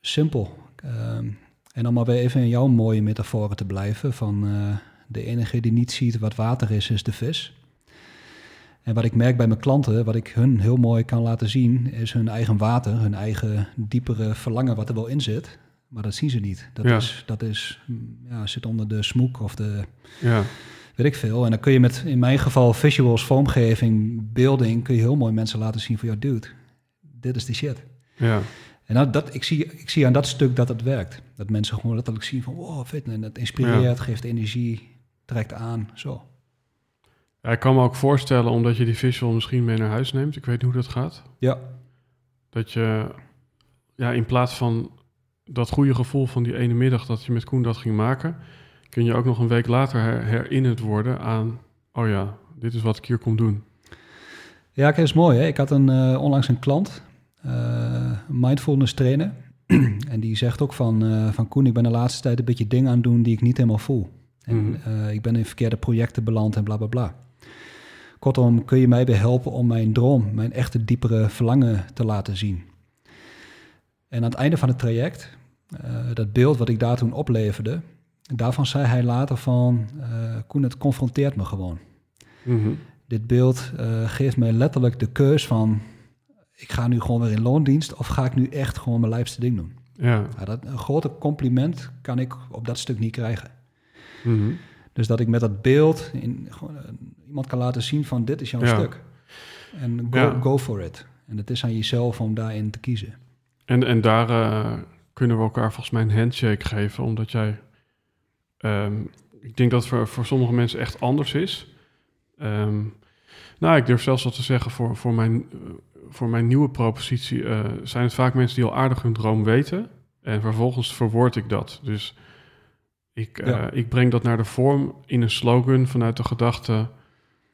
simpel. Ehm, en om maar weer even in jouw mooie metaforen te blijven: van eh, de enige die niet ziet wat water is, is de vis. En wat ik merk bij mijn klanten, wat ik hun heel mooi kan laten zien, is hun eigen water, hun eigen diepere verlangen wat er wel in zit. Maar dat zien ze niet. Dat, Ja. is, dat is, mm, ja, zit onder de smoek of de, Ja, weet ik veel. En dan kun je met, in mijn geval, visuals, vormgeving, beelding, kun je heel mooi mensen laten zien van, ja, dude, dit is die shit. ja, En nou, dat, ik, zie, ik zie aan dat stuk dat het werkt. Dat mensen gewoon letterlijk zien van, wow, vet. En dat inspireert, geeft energie, trekt aan, zo. Ja, ik kan me ook voorstellen, omdat je die visual misschien mee naar huis neemt. Ik weet niet hoe dat gaat. Ja. Dat je ja, in plaats van dat goede gevoel van die ene middag dat je met Koen dat ging maken, kun je ook nog een week later her- herinnerd worden aan, oh ja, dit is wat ik hier kom doen. Ja, kijk, dat is mooi. Hè? Ik had een, eh, onlangs een klant, een mindfulness trainer. en die zegt ook van, eh, van Koen, ik ben de laatste tijd een beetje dingen aan het doen die ik niet helemaal voel. En Mhm. ik ben in verkeerde projecten beland en bla bla bla. Kortom, kun je mij weer helpen om mijn droom, mijn echte diepere verlangen te laten zien. En aan het einde van het traject, eh, dat beeld wat ik daar toen opleverde, daarvan zei hij later van, eh, Koen, het confronteert me gewoon. Mhm. Dit beeld eh, geeft mij letterlijk de keus van... ik ga nu gewoon weer in loondienst... of ga ik nu echt gewoon mijn lijfste ding doen? Ja. Dat, een groter compliment kan ik op dat stuk niet krijgen. Mhm. Dus dat ik met dat beeld in, gewoon, eh, iemand kan laten zien van... dit is jouw Ja. stuk. En go, Ja. go for it. En het is aan jezelf om daarin te kiezen. En, en daar eh, kunnen we elkaar volgens mij een handshake geven, omdat jij... ehm, ik denk dat het voor, voor sommige mensen echt anders is. Ehm, nou, ik durf zelfs wat te zeggen, voor, voor, mijn, eh, voor mijn nieuwe propositie zijn het vaak mensen die al aardig hun droom weten. En vervolgens verwoord ik dat. Dus ik, eh, ik breng dat naar de vorm in een slogan vanuit de gedachte...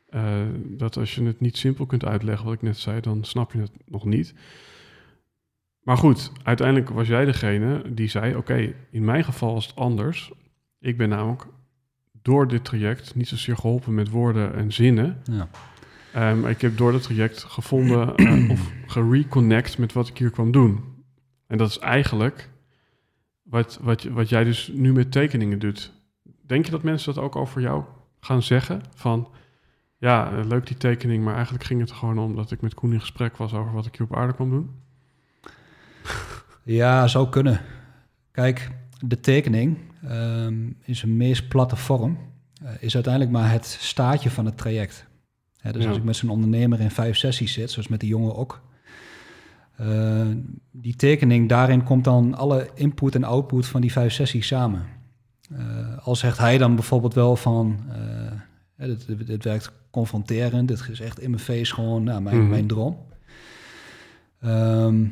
eh, dat als je het niet simpel kunt uitleggen, wat ik net zei, dan snap je het nog niet. Maar goed, uiteindelijk was jij degene die zei: Oké, in mijn geval was het anders. Ik ben namelijk door dit traject niet zozeer geholpen met woorden en zinnen. Ja. Ehm, ik heb door dat traject gevonden eh, of gereconnect met wat ik hier kwam doen. En dat is eigenlijk wat, wat, wat jij dus nu met tekeningen doet. Denk je dat mensen dat ook over jou gaan zeggen? Van ja, eh, leuk die tekening, maar eigenlijk ging het gewoon om dat ik met Koen in gesprek was over wat ik hier op aarde kwam doen. Ja, zou kunnen. Kijk, de tekening ehm, in zijn meest platte vorm eh, is uiteindelijk maar het staartje van het traject. Hè, dus Ja. als ik met zo'n ondernemer in vijf sessies zit, zoals met de jongen ook, eh, die tekening, daarin komt dan alle input en output van die vijf sessies samen. Eh, al zegt hij dan bijvoorbeeld wel van, eh, dit, dit, dit werkt confronterend, dit is echt in mijn face gewoon nou, mijn, Mhm. mijn droom. Ehm,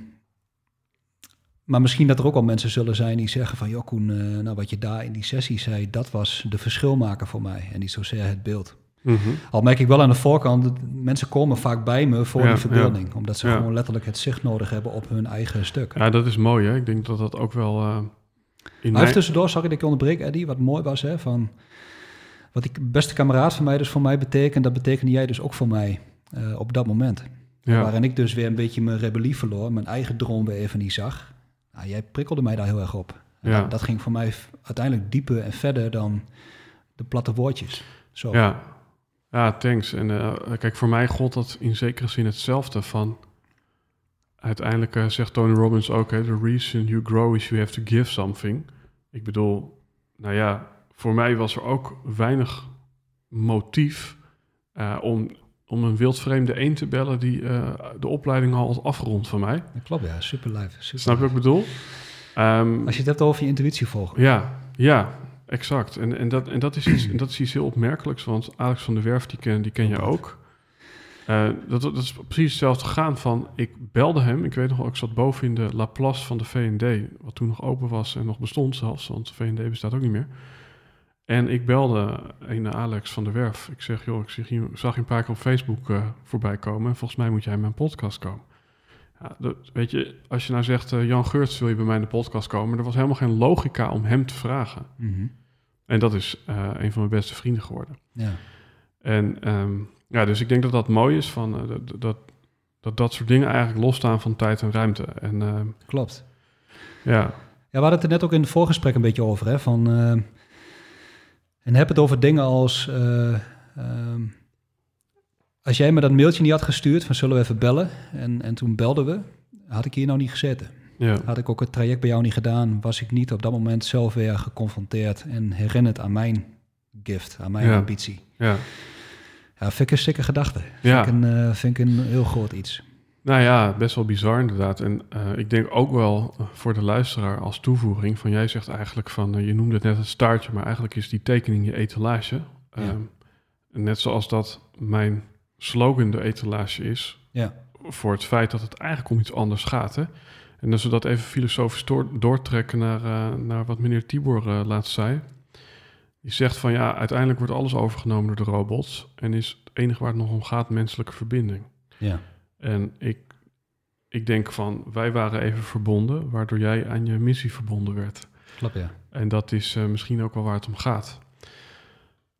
maar misschien dat er ook al mensen zullen zijn die zeggen van... joh Koen, nou, wat je daar in die sessie zei... dat was de verschilmaker voor mij en niet zozeer het beeld. Mhm. Al merk ik wel aan de voorkant... mensen komen vaak bij me voor Ja, die verbeelding. Omdat ze Ja. gewoon letterlijk het zicht nodig hebben op hun eigen stuk. Ja, dat is mooi, hè? Ik denk dat dat ook wel eh, in mijn... tussendoor, zag ik dat ik onderbreek, Eddie, wat mooi was, hè, van... Wat die beste kameraad van mij dus voor mij betekent... dat betekende jij dus ook voor mij eh, op dat moment. Ja. Waarin ik dus weer een beetje mijn rebellie verloor... mijn eigen droom weer even niet zag. Nou, jij prikkelde mij daar heel erg op. Ja. dat, dat ging voor mij uiteindelijk dieper en verder dan de platte woordjes. Zo. Ja, ja thanks. En eh, kijk, voor mij gold dat in zekere zin hetzelfde van... Uiteindelijk eh, zegt Tony Robbins ook, hè, the reason you grow is you have to give something. Ik bedoel, nou ja, voor mij was er ook weinig motief eh, om, om een wildvreemde een te bellen die de opleiding al had afgerond van mij. Dat klopt, ja. Super live. Super Snap je wat ik bedoel? Ehm, Als je het hebt over je intuïtie volgen. ja, ja, exact. En, en, dat, en, dat is iets, en dat is iets heel opmerkelijks, want Alex van der Werf, die ken, die ken je ook. Eh, dat, dat is precies hetzelfde gegaan van, ik belde hem, ik weet nog wel, ik zat boven in de Laplace van de V&D, wat toen nog open was en nog bestond zelfs, want de V&D bestaat ook niet meer. En ik belde een Alex van der Werf. Ik zeg, joh, ik zag je, een paar keer op Facebook eh, voorbij komen. En volgens mij moet jij in mijn podcast komen. Ja, dat, weet je, als je nou zegt, eh, Jan Geurts wil je bij mij in de podcast komen. Er was helemaal geen logica om hem te vragen. Mhm. En dat is eh, een van mijn beste vrienden geworden. Ja. En ehm, ja, dus ik denk dat dat mooi is van eh, dat, dat, dat dat soort dingen eigenlijk losstaan van tijd en ruimte. En ehm, Klopt. ja, Ja, we hadden het er net ook in het voorgesprek een beetje over. Hè, van, en heb het over dingen als... eh, ehm, als jij me dat mailtje niet had gestuurd van zullen we even bellen... en, en toen belden we, had ik hier nou niet gezeten. ja, Had ik ook het traject bij jou niet gedaan... was ik niet op dat moment zelf weer geconfronteerd... en herinnerd aan mijn gift, aan mijn Ja. ambitie. ja. Ja, vind ik een stikke gedachte. Ja. Vind, ik een, eh, vind ik een heel groot iets. Nou ja, best wel bizar inderdaad. En eh, ik denk ook wel eh, voor de luisteraar als toevoeging van jij zegt eigenlijk van, je noemde het net het staartje, maar eigenlijk is die tekening je etalage. Ehm, net zoals dat mijn slogan de etalage is, Ja. voor het feit dat het eigenlijk om iets anders gaat. Hè? En als we dat even filosofisch door, doortrekken naar, eh, naar wat meneer Tibor eh, laatst zei. Die zegt van ja, uiteindelijk wordt alles overgenomen door de robots. En is het enige waar het nog om gaat menselijke verbinding. Ja. En ik, ik denk van wij waren even verbonden, waardoor jij aan je missie verbonden werd. Klopt, ja. En dat is eh, misschien ook wel waar het om gaat.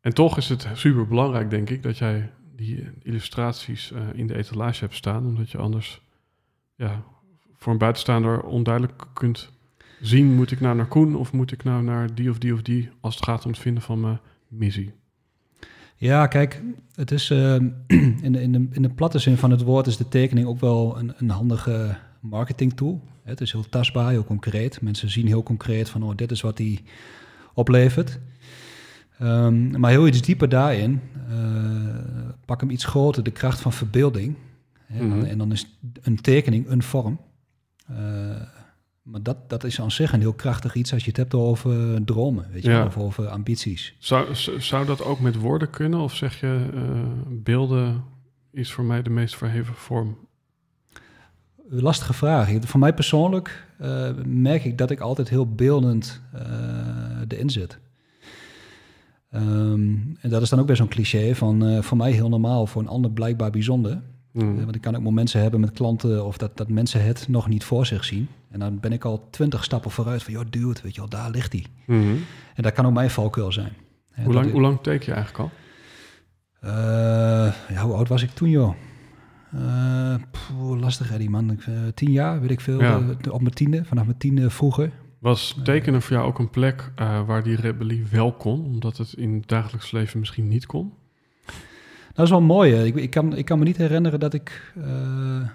En toch is het super belangrijk, denk ik, dat jij die illustraties eh, in de etalage hebt staan, omdat je anders ja, voor een buitenstaander onduidelijk kunt zien: moet ik nou naar Koen of moet ik nou naar die of die of die als het gaat om het vinden van mijn missie? Ja, kijk, het is eh, in, de, in, de, in de platte zin van het woord is de tekening ook wel een, een handige marketing tool. Het is heel tastbaar, heel concreet. Mensen zien heel concreet van, oh, dit is wat die oplevert. Ehm, maar heel iets dieper daarin, eh, pak hem iets groter, de kracht van verbeelding. Hè, en, dan, Mhm. en dan is een tekening een vorm. Eh, maar dat, dat is aan zich een heel krachtig iets als je het hebt over dromen, weet je, Ja. of over ambities. Zou, zou dat ook met woorden kunnen? Of zeg je eh, beelden is voor mij de meest verheven vorm? Lastige vraag. Voor mij persoonlijk merk ik dat ik altijd heel beeldend eh erin zit. Ehm, en dat is dan ook weer zo'n cliché van eh, voor mij heel normaal, voor een ander blijkbaar bijzonder. Hmm. Eh, want ik kan ook momenten hebben met klanten of dat, dat mensen het nog niet voor zich zien. En dan ben ik al twintig stappen vooruit van, joh, dude, weet je wel, daar ligt hij. Mhm. En dat kan ook mijn valkuil zijn. Hè, Hoe, dat lang, ik- hoe lang teken je eigenlijk al? Eh, ja, hoe oud was ik toen, joh? Eh, lastig, Eddie, man. Ik, eh, tien jaar, weet ik veel. Ja. eh, op mijn tiende, vanaf mijn tiende vroeger. Was tekenen voor jou ook een plek eh, waar die rebellie wel kon, omdat het in het dagelijks leven misschien niet kon? Dat is wel mooi. Hè? Ik, ik, kan, ik kan me niet herinneren dat ik eh, eh,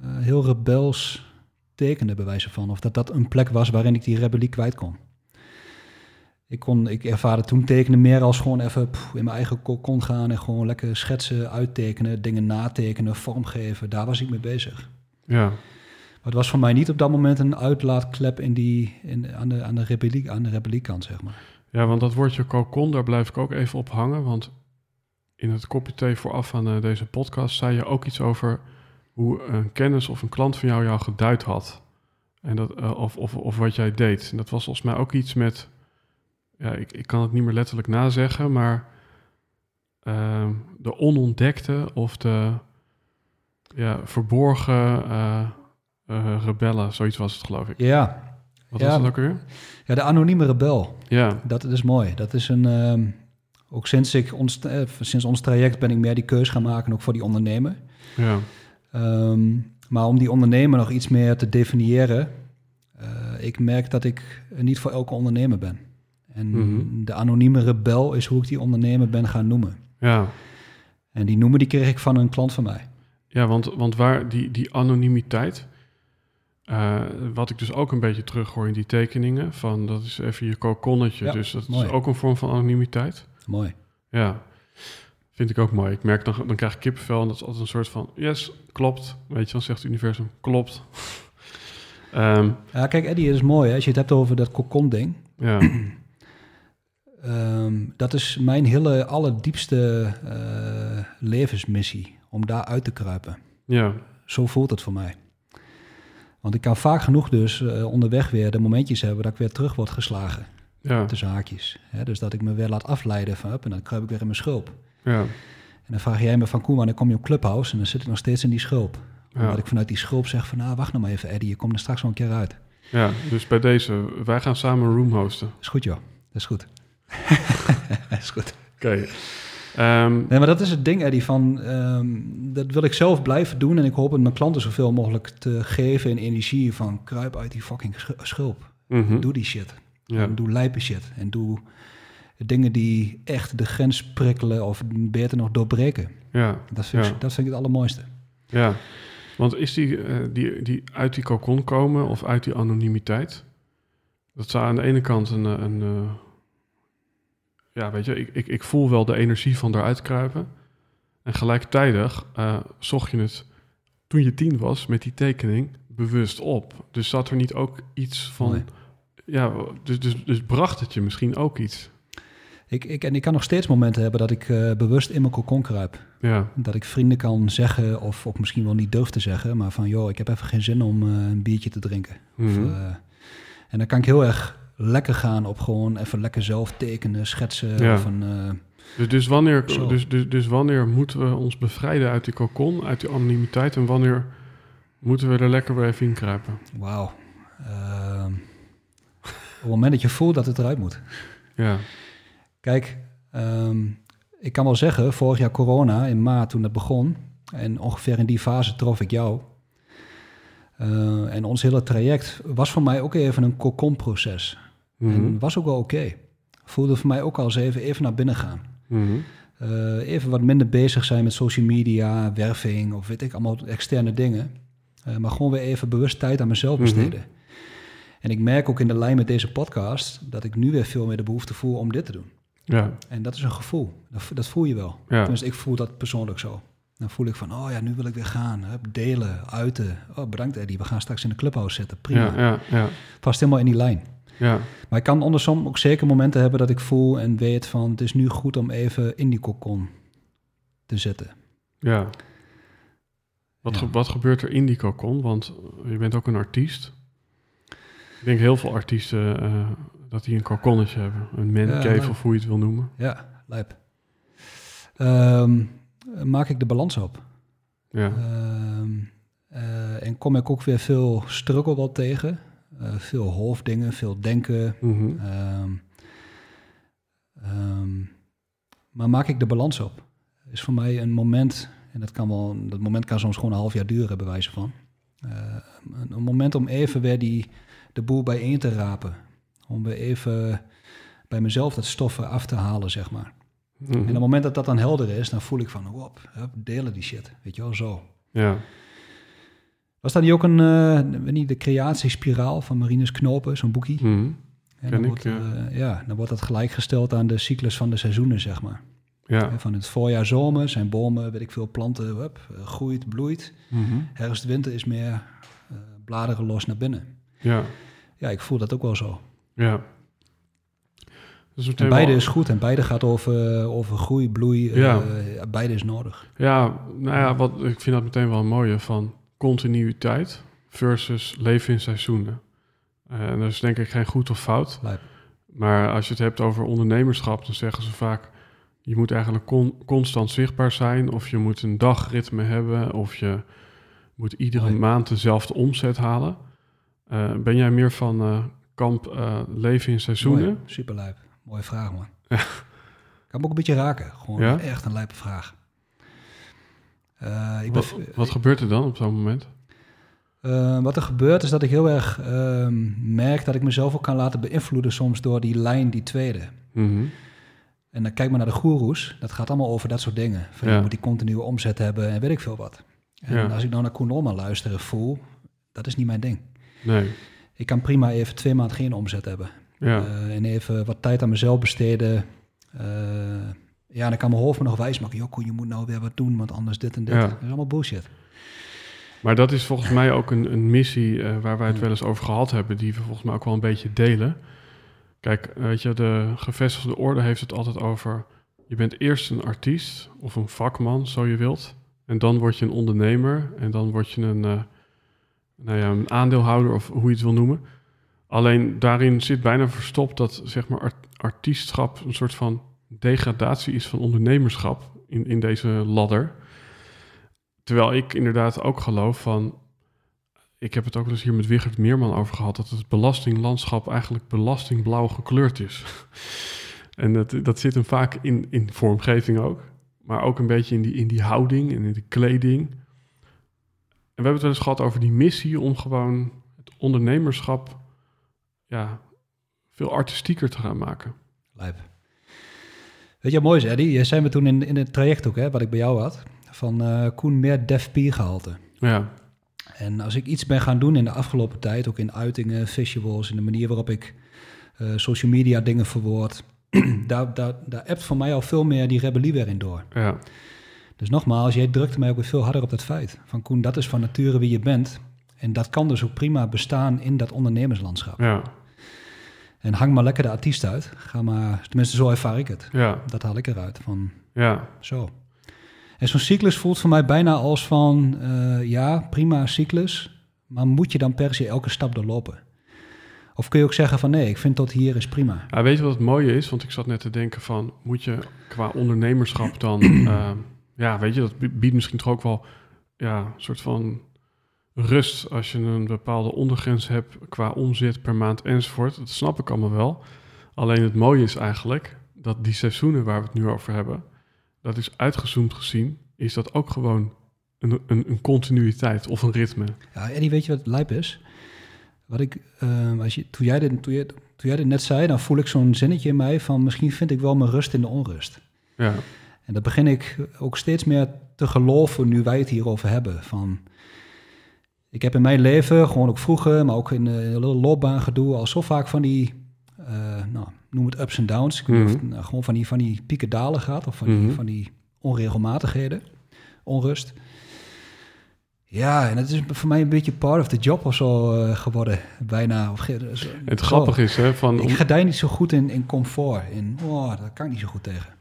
heel rebels tekende, bij wijze van. Of dat dat een plek was waarin ik die rebellie kwijt kon. Ik, kon, ik ervaarde toen tekenen meer als gewoon even pff, in mijn eigen kon gaan en gewoon lekker schetsen, uittekenen, dingen natekenen, vormgeven. Daar was ik mee bezig. Ja, het was voor mij niet op dat moment een uitlaatklep in die, in, aan, de, aan, de rebellie, aan de zeg maar. ja want dat woordje cocon, daar blijf ik ook even op hangen. Want in het kopje thee vooraf aan eh, deze podcast zei je ook iets over hoe een kennis of een klant van jou jou geduid had. En dat, eh, of, of, of wat jij deed. En dat was volgens mij ook iets met, ja, ik, ik kan het niet meer letterlijk nazeggen, maar ehm, de onontdekte of de ja, verborgen eh, eh, rebellen, zoiets was het geloof ik. Ja, Wat Ja. was het ook weer? ja de anonieme rebel. Ja, Dat is mooi. Dat is een. ehm, ook sinds, ik ons, eh, sinds ons traject ben ik meer die keus gaan maken, ook voor die ondernemer. ja, Ehm, maar om die ondernemer nog iets meer te definiëren, eh, ik merk dat ik niet voor elke ondernemer ben. En Mhm. de anonieme rebel is hoe ik die ondernemer ben gaan noemen. ja. En die noemen die kreeg ik van een klant van mij. Ja, want, want waar die, die anonimiteit, eh, wat ik dus ook een beetje terughoor in die tekeningen, van dat is even je kokonnetje, Ja, dus dat mooi. is ook een vorm van anonimiteit. Mooi. Ja, vind ik ook mooi. Ik merk dan, dan krijg ik kippenvel en dat is altijd een soort van, yes, klopt. Weet je, dan zegt het universum, klopt. Ehm, Ja, kijk, Eddie, het is mooi. Hè? Als je het hebt over dat kokon-ding. ja, Ehm, dat is mijn hele allerdiepste eh, levensmissie. Om daar uit te kruipen. ja, Zo voelt het voor mij. Want ik kan vaak genoeg dus eh, onderweg weer de momentjes hebben dat ik weer terug word geslagen. ja, Tussen haakjes. Hè? Dus dat ik me weer laat afleiden van up en dan kruip ik weer in mijn schulp. ja, En dan vraag jij me van Koen, wanneer kom je op Clubhouse? En dan zit ik nog steeds in die schulp. Omdat ja, ik vanuit die schulp zeg van, nou wacht nog maar even Eddie, je komt er straks wel een keer uit. ja. Dus bij deze, wij gaan samen een room hosten. Is goed joh, dat is goed. dat is goed. Oké. Ehm, Nee, maar dat is het ding, Eddie, van ehm, dat wil ik zelf blijven doen. En ik hoop het mijn klanten zoveel mogelijk te geven in energie van kruip uit die fucking sch- schulp. mhm, Doe die shit. ja, En doe lijpe shit. En doe dingen die echt de grens prikkelen of beter nog doorbreken. ja. Dat vind, Ja. ik, dat vind ik het allermooiste. Ja, want is die, eh, die, die uit die cocon komen of uit die anonimiteit? Dat zou aan de ene kant een... eh, een eh, ja, weet je, ik, ik, ik voel wel de energie van eruit kruipen. En gelijktijdig eh, zocht je het, toen je tien was, met die tekening, bewust op. Dus zat er niet ook iets van... Ja, dus, dus, dus bracht het je misschien ook iets. Ik, ik, en ik kan nog steeds momenten hebben dat ik eh, bewust in mijn cocon kruip. Ja, Dat ik vrienden kan zeggen, of, of misschien wel niet durf te zeggen, maar van joh, ik heb even geen zin om eh, een biertje te drinken. Of, Mhm. en dan kan ik heel erg lekker gaan op gewoon even lekker zelf tekenen, schetsen. Ja. Of een, eh, dus, dus, wanneer, Zo. dus, dus, dus wanneer moeten we ons bevrijden uit die cocon, uit die anonimiteit en wanneer moeten we er lekker weer even in kruipen? wauw. Ehm, op het moment dat je voelt dat het eruit moet. Ja, Kijk, ehm, ik kan wel zeggen, vorig jaar corona, in maart toen het begon, en ongeveer in die fase trof ik jou. Eh, en ons hele traject was voor mij ook even een cocon-proces. Mhm. En was ook wel oké. Voelde voor mij ook al eens even, even naar binnen gaan. Mhm. Eh, even wat minder bezig zijn met social media, werving of weet ik, allemaal externe dingen. Eh, maar gewoon weer even bewust tijd aan mezelf Mhm. besteden. En ik merk ook in de lijn met deze podcast dat ik nu weer veel meer de behoefte voel om dit te doen. ja, En dat is een gevoel. Dat, dat voel je wel. ja, Tenminste, ik voel dat persoonlijk zo. Dan voel ik van, oh ja, nu wil ik weer gaan. Delen, uiten. Oh, bedankt Eddie, we gaan straks in de clubhouse zitten. Prima. ja, ja, ja, Past helemaal in die lijn. ja, Maar ik kan andersom ook zeker momenten hebben dat ik voel en weet van... het is nu goed om even in die kokon te zitten. ja. Wat, Ja. ge- wat gebeurt er in die cocon? Want je bent ook een artiest. Ik denk heel veel artiesten eh, dat die een coconnetje hebben. Een man Ja, maar- of hoe je het wil noemen. Ja, lijp. Ehm, maak ik de balans op. Ja, Ehm, eh, en kom ik ook weer veel struggle wel tegen. Eh, veel hoofddingen, veel denken. Mhm. Ehm, ehm, maar maak ik de balans op? Is voor mij een moment, en dat, kan wel, dat moment kan soms gewoon een half jaar duren, bij wijze van. Een, een moment om even weer die, de boel bijeen te rapen. Om weer even bij mezelf dat stoffen af te halen, zeg maar. Mhm. En op het moment dat dat dan helder is, dan voel ik van, wop, hup, delen die shit. Weet je wel, zo. ja, Was dat niet ook een, eh, weet niet, de creatiespiraal van Marinus Knopen, zo'n boekie? Mhm. En Ken dan ik, wordt, ja. eh, ja, dan wordt dat gelijkgesteld aan de cyclus van de seizoenen, zeg maar. ja. Van het voorjaar, zomer zijn bomen, weet ik veel, planten, hup, eh, groeit, bloeit. Mhm. Herfst, winter is meer bladeren los naar binnen. ja, Ja, ik voel dat ook wel zo. ja. Dus En beide is goed en beide gaat over, over groei, bloei. eh, Ja. beide is nodig. Ja, nou ja, wat, ik vind dat meteen wel een mooie van continuïteit versus leven in seizoenen. Eh, En dat is denk ik geen goed of fout. Lijp. Maar als je het hebt over ondernemerschap, dan zeggen ze vaak... je moet eigenlijk con- constant zichtbaar zijn... of je moet een dagritme hebben... of je moet iedere maand dezelfde omzet halen. Eh, ben jij meer van kamp leven in seizoenen? Mooi, super lijp. Mooie vraag, man. Kan me ook een beetje raken. Gewoon Ja? echt een lijpe vraag. Eh, ik ben, Wat, wat gebeurt er dan op zo'n moment? Eh, wat er gebeurt is dat ik heel erg ehm, merk dat ik mezelf ook kan laten beïnvloeden soms door die lijn, die tweede. Mhm. En dan kijk maar naar de goeroes. Dat gaat allemaal over dat soort dingen. Van, Ja. Je moet die continue omzet hebben en weet ik veel wat. En Ja. als ik dan naar Koen Olman luister en voel, dat is niet mijn ding. Nee, Ik kan prima even twee maanden geen omzet hebben. Ja, Eh, en even wat tijd aan mezelf besteden. Eh, ja, en dan kan mijn hoofd me nog wijs maken. Joh, Koen, je moet nou weer wat doen, want anders dit en dit. Ja. Dat is allemaal bullshit. Maar dat is volgens mij ook een, een missie eh, waar wij het wel eens over gehad hebben, die we volgens mij ook wel een beetje delen. Kijk, weet je, de gevestigde orde heeft het altijd over, je bent eerst een artiest of een vakman, zo je wilt. En dan word je een ondernemer en dan word je een, nou ja, een aandeelhouder of hoe je het wil noemen. Alleen daarin zit bijna verstopt dat zeg maar art- artiestschap een soort van degradatie is van ondernemerschap in, in deze ladder. Terwijl ik inderdaad ook geloof van. Ik heb het ook eens hier met Wigert Meerman over gehad. dat het belastinglandschap eigenlijk belastingblauw gekleurd is. en dat, dat zit hem vaak in, in vormgeving ook. Maar ook een beetje in die, in die houding en in die kleding. En we hebben het wel eens gehad over die missie om gewoon het ondernemerschap. Ja, veel artistieker te gaan maken. Lijp. Weet je wat mooi is, Eddie? Je zei me toen in, in het traject ook, hè, wat ik bij jou had, van eh, Koen meer P gehalte. Ja, En als ik iets ben gaan doen in de afgelopen tijd, ook in uitingen, visuals, in de manier waarop ik eh, social media dingen verwoord, daar, daar, daar appt voor mij al veel meer die rebellie weer in door. ja, Dus nogmaals, jij drukte mij ook weer veel harder op dat feit. Van Koen, dat is van nature wie je bent. En dat kan dus ook prima bestaan in dat ondernemerslandschap. ja, En hang maar lekker de artiest uit. Ga maar, tenminste zo ervaar ik het. Ja, Dat haal ik eruit, van ja, zo. En zo'n cyclus voelt voor mij bijna als van, eh, ja, prima cyclus, maar moet je dan per se elke stap doorlopen? Of kun je ook zeggen van, nee, ik vind tot hier is prima. Ja, weet je wat het mooie is? Want ik zat net te denken van, moet je qua ondernemerschap dan... ehm, ja, weet je, dat bi- biedt misschien toch ook wel ja, een soort van rust... als je een bepaalde ondergrens hebt qua omzet per maand enzovoort. Dat snap ik allemaal wel. Alleen het mooie is eigenlijk dat die seizoenen waar we het nu over hebben... dat is uitgezoomd gezien, is dat ook gewoon een, een, een continuïteit of een ritme. Ja, Eddie, weet je wat lijp is? Wat ik, eh, als je, toen, jij dit, toen, je, toen jij dit net zei, dan voel ik zo'n zinnetje in mij van misschien vind ik wel mijn rust in de onrust. Ja, En dat begin ik ook steeds meer te geloven nu wij het hierover hebben. Van, ik heb in mijn leven, gewoon ook vroeger, maar ook in de hele loopbaangedoe, al zo vaak van die, eh, nou, noem het ups en downs. Ik weet niet of het, Mhm. nou, gewoon van die, van die pieken dalen gaat, of van, die, Mhm. van die onregelmatigheden, onrust. Ja, en het is voor mij een beetje part of the job of zo eh, geworden, bijna. Of, zo- het grappige is hè, van... Ik gedij niet zo goed in, in comfort. In, oh, daar kan ik niet zo goed tegen.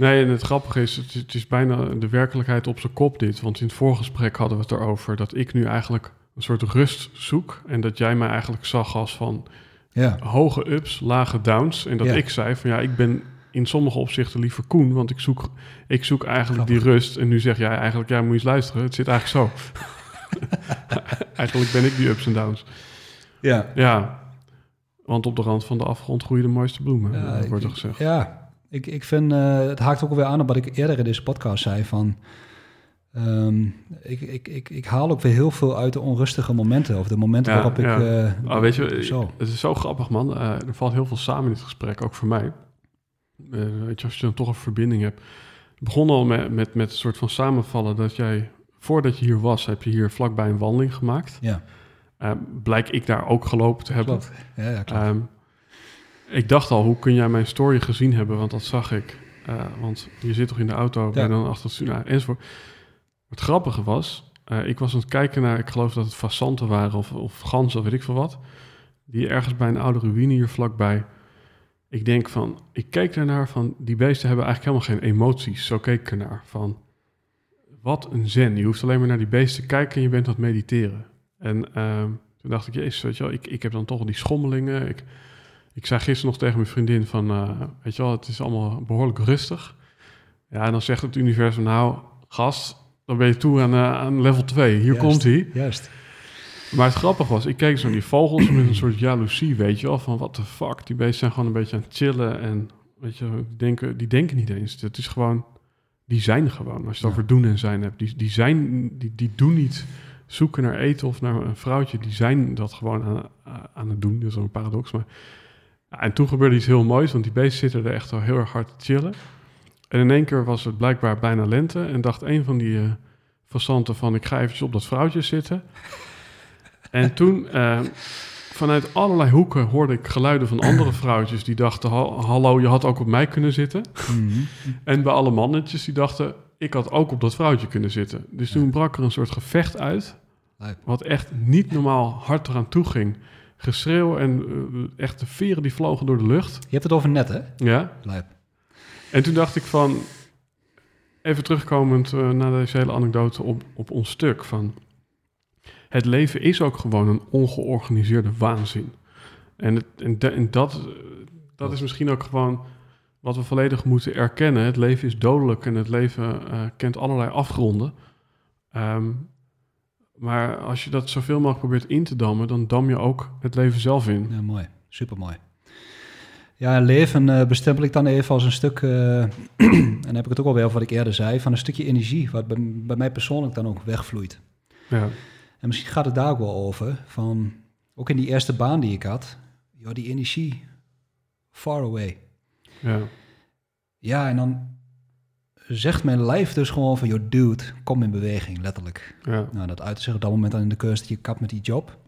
Nee, en het grappige is, het, is- het is bijna de werkelijkheid op zijn kop dit. Want in het voorgesprek hadden we het erover dat ik nu eigenlijk een soort rust zoek. En dat jij mij eigenlijk zag als van Ja, hoge ups, lage downs. En dat Ja. ik zei van ja, ik ben in sommige opzichten liever Koen. Want ik zoek, ik zoek eigenlijk die rust. En nu zeg jij eigenlijk, ja, moet je eens luisteren. Het zit eigenlijk zo. eigenlijk ben ik die ups en downs. ja. Ja, want op de rand van de afgrond groeien de mooiste bloemen. Ja, wordt er gezegd. Ja, ik, ik vind, eh, het haakt ook alweer aan op wat ik eerder in deze podcast zei van, ehm, ik, ik, ik, ik haal ook weer heel veel uit de onrustige momenten, of de momenten Ja, waarop ik... Oh, weet je, zo. het is zo grappig, man. Eh, er valt heel veel samen in dit gesprek, ook voor mij. Weet je, als je dan toch een verbinding hebt. Het begon al met, met, met een soort van samenvallen dat jij, voordat je hier was, heb je hier vlakbij een wandeling gemaakt. Ja, blijk ik daar ook gelopen te hebben. klopt. Ja, ja, klopt. Ehm, ik dacht al, hoe kun jij mijn story gezien hebben? Want dat zag ik. Eh, want je zit toch in de auto, ben je dan achter het nou, enzovoort. Het grappige was, eh, ik was aan het kijken naar, ik geloof dat het fassanten waren of, of ganzen of weet ik veel wat. Die ergens bij een oude ruïne hier vlakbij. Ik denk van, ik keek ernaar van, die beesten hebben eigenlijk helemaal geen emoties. Zo keek ik ernaar van, wat een zen. Je hoeft alleen maar naar die beesten te kijken en je bent aan het mediteren. En ehm, toen dacht ik, jezus, weet je wel, ik, ik heb dan toch wel die schommelingen. Ik, ik zei gisteren nog tegen mijn vriendin van, eh, weet je wel, het is allemaal behoorlijk rustig. Ja, en dan zegt het universum, nou, gast, dan ben je toe aan, eh, aan level 2. Hier Juist. komt hij. Juist. Maar het grappige was, ik keek zo naar die vogels met een soort jaloezie, weet je wel, van what the fuck. Die beesten zijn gewoon een beetje aan het chillen en, weet je, die denken, die denken niet eens. Het is gewoon, die zijn gewoon, als je het Ja. over doen en zijn hebt. Die, die zijn, die, die doen niet zoeken naar eten of naar een vrouwtje. Die zijn dat gewoon aan, aan het doen. Dat is een paradox, maar... En toen gebeurde iets heel moois, want die beesten zitten er echt al heel erg hard te chillen. En in één keer was het blijkbaar bijna lente en dacht een van die passanten van... ik ga eventjes op dat vrouwtje zitten. En toen, eh, vanuit allerlei hoeken, hoorde ik geluiden van andere vrouwtjes... die dachten, "Ha- hallo, je had ook op mij kunnen zitten. Mhm. En bij alle mannetjes die dachten, ik had ook op dat vrouwtje kunnen zitten. Dus toen brak er een soort gevecht uit... Wat echt niet normaal hard eraan toe ging. Geschreeuw en eh, echt de veren die vlogen door de lucht. Je hebt het over net, hè? Ja. Lijp. En toen dacht ik van, even terugkomend uh, naar deze hele anekdote op, op ons stuk, van het leven is ook gewoon een ongeorganiseerde waanzin. En, het, en, de, en dat, uh, dat is misschien ook gewoon wat we volledig moeten erkennen. Het leven is dodelijk en het leven uh, kent allerlei afgronden. Um, maar als je dat zoveel mogelijk probeert in te dammen, dan dam je ook het leven zelf in. Ja, mooi. Super mooi. Ja, leven uh, bestempel ik dan even als een stuk, uh, en dan heb ik het ook alweer over wat ik eerder zei, van een stukje energie, wat bij, bij, mij persoonlijk dan ook wegvloeit. Ja. En misschien gaat het daar ook wel over, van ook in die eerste baan die ik had, joh, die energie, far away. Ja. Ja, en dan zegt mijn lijf dus gewoon van, joh, dude, kom in beweging, letterlijk. Ja. Nou, dat uit zich op dat moment dan in de keuze dat je kapt met die job.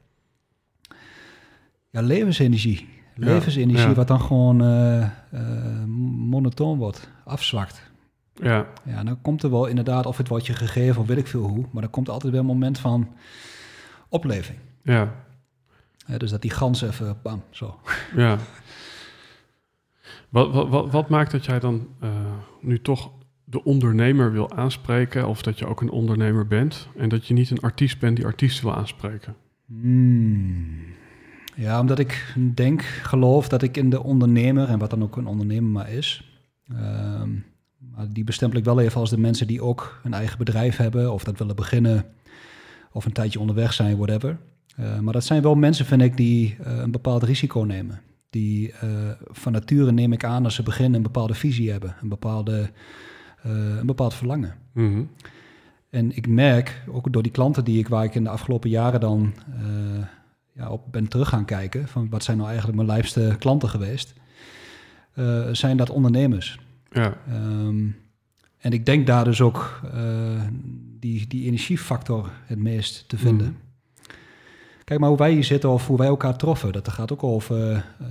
Ja, levensenergie. Levensenergie ja. wat dan gewoon uh, uh, monotoon wordt, afzwakt. Ja. Ja, dan komt er wel inderdaad, of het wordt je gegeven of weet ik veel hoe, maar dan komt er altijd weer een moment van opleving. Ja. Dus dat die gans even, bam, zo. Ja. Wat, wat, wat, wat maakt dat jij dan eh, nu toch de ondernemer wil aanspreken, of dat je ook een ondernemer bent, en dat je niet een artiest bent die artiesten wil aanspreken? Hmm. Ja, omdat ik denk, geloof dat ik in de ondernemer, en wat dan ook een ondernemer maar is, ehm, maar die bestempel ik wel even als de mensen die ook een eigen bedrijf hebben, of dat willen beginnen, of een tijdje onderweg zijn, whatever. Uh, maar dat zijn wel mensen, vind ik, die uh, een bepaald risico nemen. Die uh, van nature, neem ik aan, als ze beginnen, een bepaalde visie hebben, een, bepaalde, een bepaald verlangen. Mm -hmm. En ik merk, ook door die klanten die ik, waar ik in de afgelopen jaren dan ja, op ben terug gaan kijken, van wat zijn nou eigenlijk mijn lijfste klanten geweest, zijn dat ondernemers. Ja. Um, en ik denk daar dus ook die, die energiefactor het meest te vinden. Mhm. Kijk maar hoe wij hier zitten of hoe wij elkaar troffen. Dat gaat ook over, uh,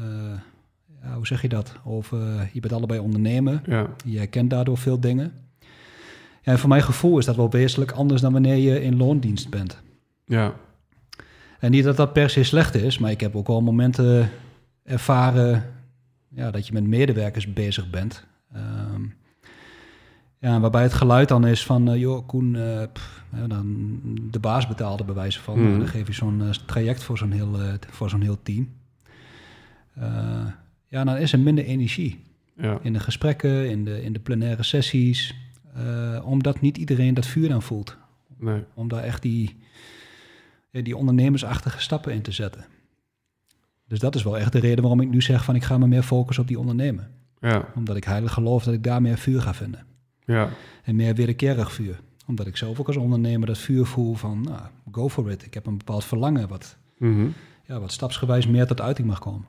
ja, hoe zeg je dat? Over, je bent allebei ondernemer. Ja. Jij kent daardoor veel dingen. En voor mijn gevoel is dat wel wezenlijk anders dan wanneer je in loondienst bent. Ja. En niet dat dat per se slecht is, maar ik heb ook wel momenten ervaren ja, dat je met medewerkers bezig bent. Um, ja, waarbij het geluid dan is van, uh, joh, Koen, uh, pff, ja, dan de baas betaalde bij wijze van. Mhm. Dan geef je zo'n uh, traject voor zo'n heel, voor zo'n heel team. Ja, dan is er minder energie Ja. in de gesprekken, in de, in de plenaire sessies. omdat niet iedereen dat vuur dan voelt. Nee. Om daar echt die, die ondernemersachtige stappen in te zetten. Dus dat is wel echt de reden waarom ik nu zeg van ik ga me meer focussen op die ondernemen. Ja. Omdat ik heilig geloof dat ik daar meer vuur ga vinden. Ja. En meer wederkerig vuur. Omdat ik zelf ook als ondernemer dat vuur voel van, nou, go for it. Ik heb een bepaald verlangen wat, Mhm. ja, wat stapsgewijs meer tot uiting mag komen.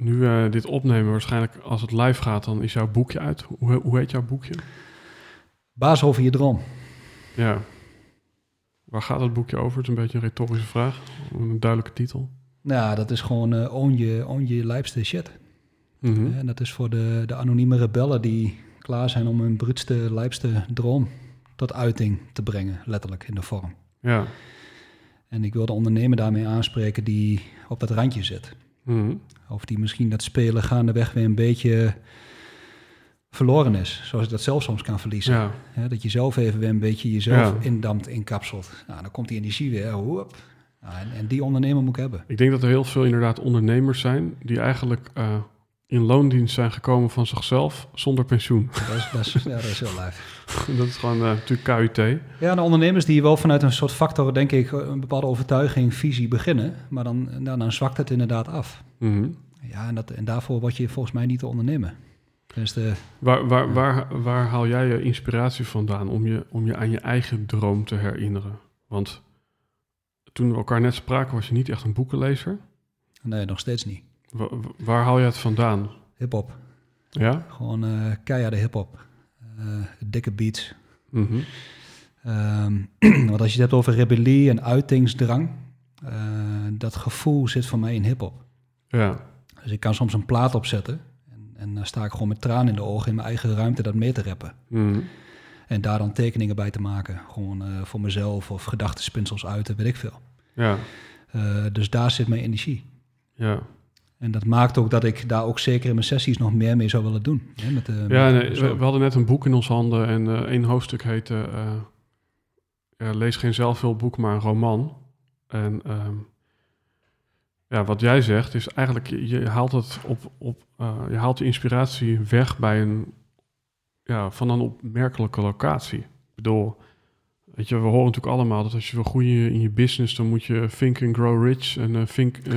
Nu uh, dit opnemen, waarschijnlijk als het live gaat, dan is jouw boekje uit. Hoe, hoe heet jouw boekje? Baas over je droom. Ja. Waar gaat het boekje over? Het is een beetje een retorische vraag. Een duidelijke titel. Nou, dat is gewoon uh, own, je, own je lijpste shit. Mhm. En dat is voor de, de anonieme rebellen die klaar zijn om hun bruutste, lijpste droom tot uiting te brengen, letterlijk in de vorm. Ja. En ik wil de ondernemer daarmee aanspreken die op dat randje zit. Mhm. Of die misschien dat spelen gaandeweg weer een beetje verloren is. Zoals ik dat zelf soms kan verliezen. Ja. Dat je zelf even weer een beetje jezelf Ja. indampt, inkapselt. Nou, dan komt die energie weer. Hoep. Nou, en, en die ondernemer moet ik hebben. Ik denk dat er heel veel inderdaad ondernemers zijn die eigenlijk eh, in loondienst zijn gekomen van zichzelf zonder pensioen. Dat is, dat is, ja, dat is heel lijf. dat is gewoon eh, natuurlijk KUT. Ja, de ondernemers die wel vanuit een soort factor, denk ik, een bepaalde overtuiging, visie beginnen. Maar dan, nou, dan zwakt het inderdaad af. Mhm. Ja, en, dat, en daarvoor word je volgens mij niet te ondernemen. Dus de, Waar, waar, waar, waar haal jij je inspiratie vandaan om je, om je aan je eigen droom te herinneren? Want toen we elkaar net spraken, was je niet echt een boekenlezer. nee, nog steeds niet. Wa- wa- waar haal je het vandaan? Hip-hop. Ja? Gewoon eh keiharde hip-hop. Eh, dikke beats. Mhm. Ehm, want als je het hebt over rebellie en uitingsdrang, eh, dat gevoel zit voor mij in hip-hop. Ja. Dus ik kan soms een plaat opzetten en, en dan sta ik gewoon met tranen in de ogen in mijn eigen ruimte dat mee te rappen. Mhm. En daar dan tekeningen bij te maken. Gewoon voor mezelf of gedachtenspinsels uiten, weet ik veel. Ja. Dus daar zit mijn energie. Ja. En dat maakt ook dat ik daar ook zeker in mijn sessies nog meer mee zou willen doen. Hè, met de, Ja, met- nee, zo. we, we hadden net een boek in onze handen en eh één hoofdstuk heette eh, ja, Lees geen zelfhulpboek, maar een roman. En ehm, ja, wat jij zegt is eigenlijk, je, haalt het op, op eh, je haalt de inspiratie weg bij een, ja, van een opmerkelijke locatie. Ik bedoel, weet je, we horen natuurlijk allemaal dat als je wil groeien in je business, dan moet je Think and Grow Rich en eh, Think eh,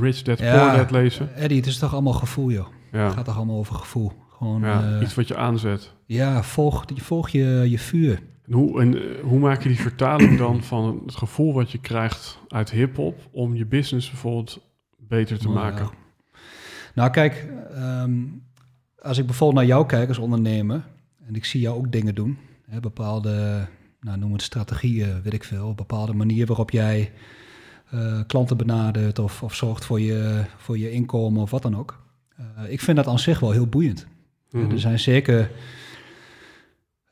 Rich Poor Ja, Dad lezen. Eddie, het is toch allemaal gevoel, joh. Het Ja, gaat toch allemaal over gevoel. Gewoon, ja eh, iets wat je aanzet. ja volg, volg je, je vuur. En hoe, en eh, hoe maak je die vertaling dan van het gevoel wat je krijgt uit hip-hop om je business bijvoorbeeld beter te maken? Nou, kijk, ehm, als ik bijvoorbeeld naar jou kijk als ondernemer en ik zie jou ook dingen doen, hè, bepaalde, nou, noem het strategieën, weet ik veel, bepaalde manier waarop jij eh, klanten benadert of, of zorgt voor je, voor je inkomen of wat dan ook. Eh, ik vind dat aan zich wel heel boeiend. Mhm. Er zijn zeker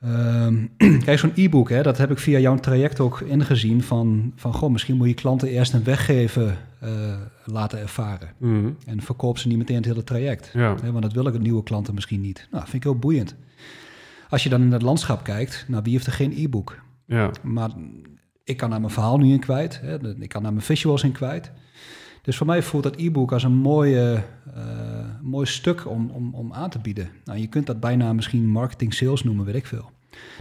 Ehm, kijk, zo'n e-book, hè, dat heb ik via jouw traject ook ingezien van, van goh, misschien moet je klanten eerst een weggeven eh, laten ervaren. Mhm. En verkoop ze niet meteen het hele traject. Ja. Hè, want dat wil ik nieuwe klanten misschien niet. Nou, vind ik heel boeiend. Als je dan in het landschap kijkt, nou, wie heeft er geen e-book? Ja. Maar ik kan daar mijn verhaal nu in kwijt. Hè, ik kan daar mijn visuals in kwijt. Dus voor mij voelt dat e-book als een mooie, eh, mooi stuk om, om, om aan te bieden. Nou, je kunt dat bijna misschien marketing sales noemen, weet ik veel.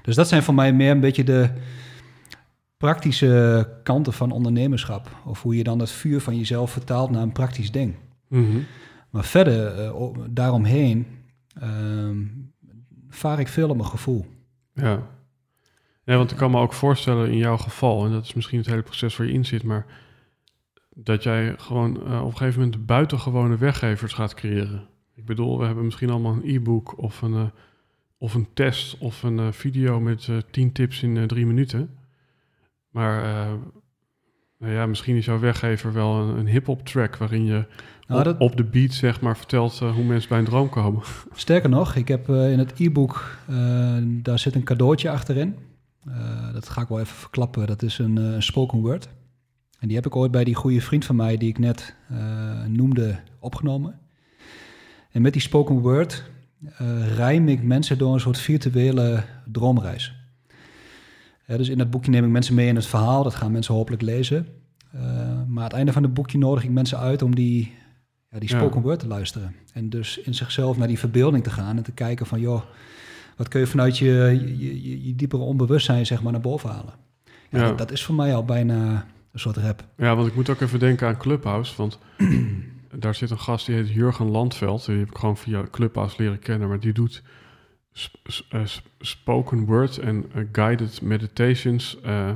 Dus dat zijn voor mij meer een beetje de praktische kanten van ondernemerschap. Of hoe je dan dat vuur van jezelf vertaalt naar een praktisch ding. Mhm. Maar verder, eh, daaromheen, ehm, vaar ik veel op mijn gevoel. Ja. Ja, want ik kan me ook voorstellen in jouw geval, en dat is misschien het hele proces waar je in zit, maar dat jij gewoon eh, op een gegeven moment buitengewone weggevers gaat creëren. Ik bedoel, we hebben misschien allemaal een e-book of een, eh, of een test of een eh, video met 10 tips in drie minuten. Maar nou ja, misschien is jouw weggever wel een, een hip-hop track waarin je Nou, op, dat- op de beat zeg maar vertelt hoe mensen bij een droom komen. Sterker nog, ik heb in het e-book, daar zit een cadeautje achterin. Eh, dat ga ik wel even verklappen. Dat is een eh, spoken word. En die heb ik ooit bij die goede vriend van mij, die ik net eh, noemde, opgenomen. En met die spoken word rijm ik mensen door een soort virtuele droomreis. Dus in dat boekje neem ik mensen mee in het verhaal. Dat gaan mensen hopelijk lezen. Maar aan het einde van het boekje nodig ik mensen uit om die, ja, die Ja. spoken word te luisteren. En dus in zichzelf naar die verbeelding te gaan en te kijken van... joh, wat kun je vanuit je, je, je, je diepere onbewustzijn zeg maar naar boven halen. Ja, Ja. Dat, dat is voor mij al bijna een soort rap. Ja, want ik moet ook even denken aan Clubhouse. Want daar zit een gast die heet Jurgen Landveld. Die heb ik gewoon via Clubhouse leren kennen. Maar die doet sp- eh, sp- spoken word en eh, guided meditations. eh.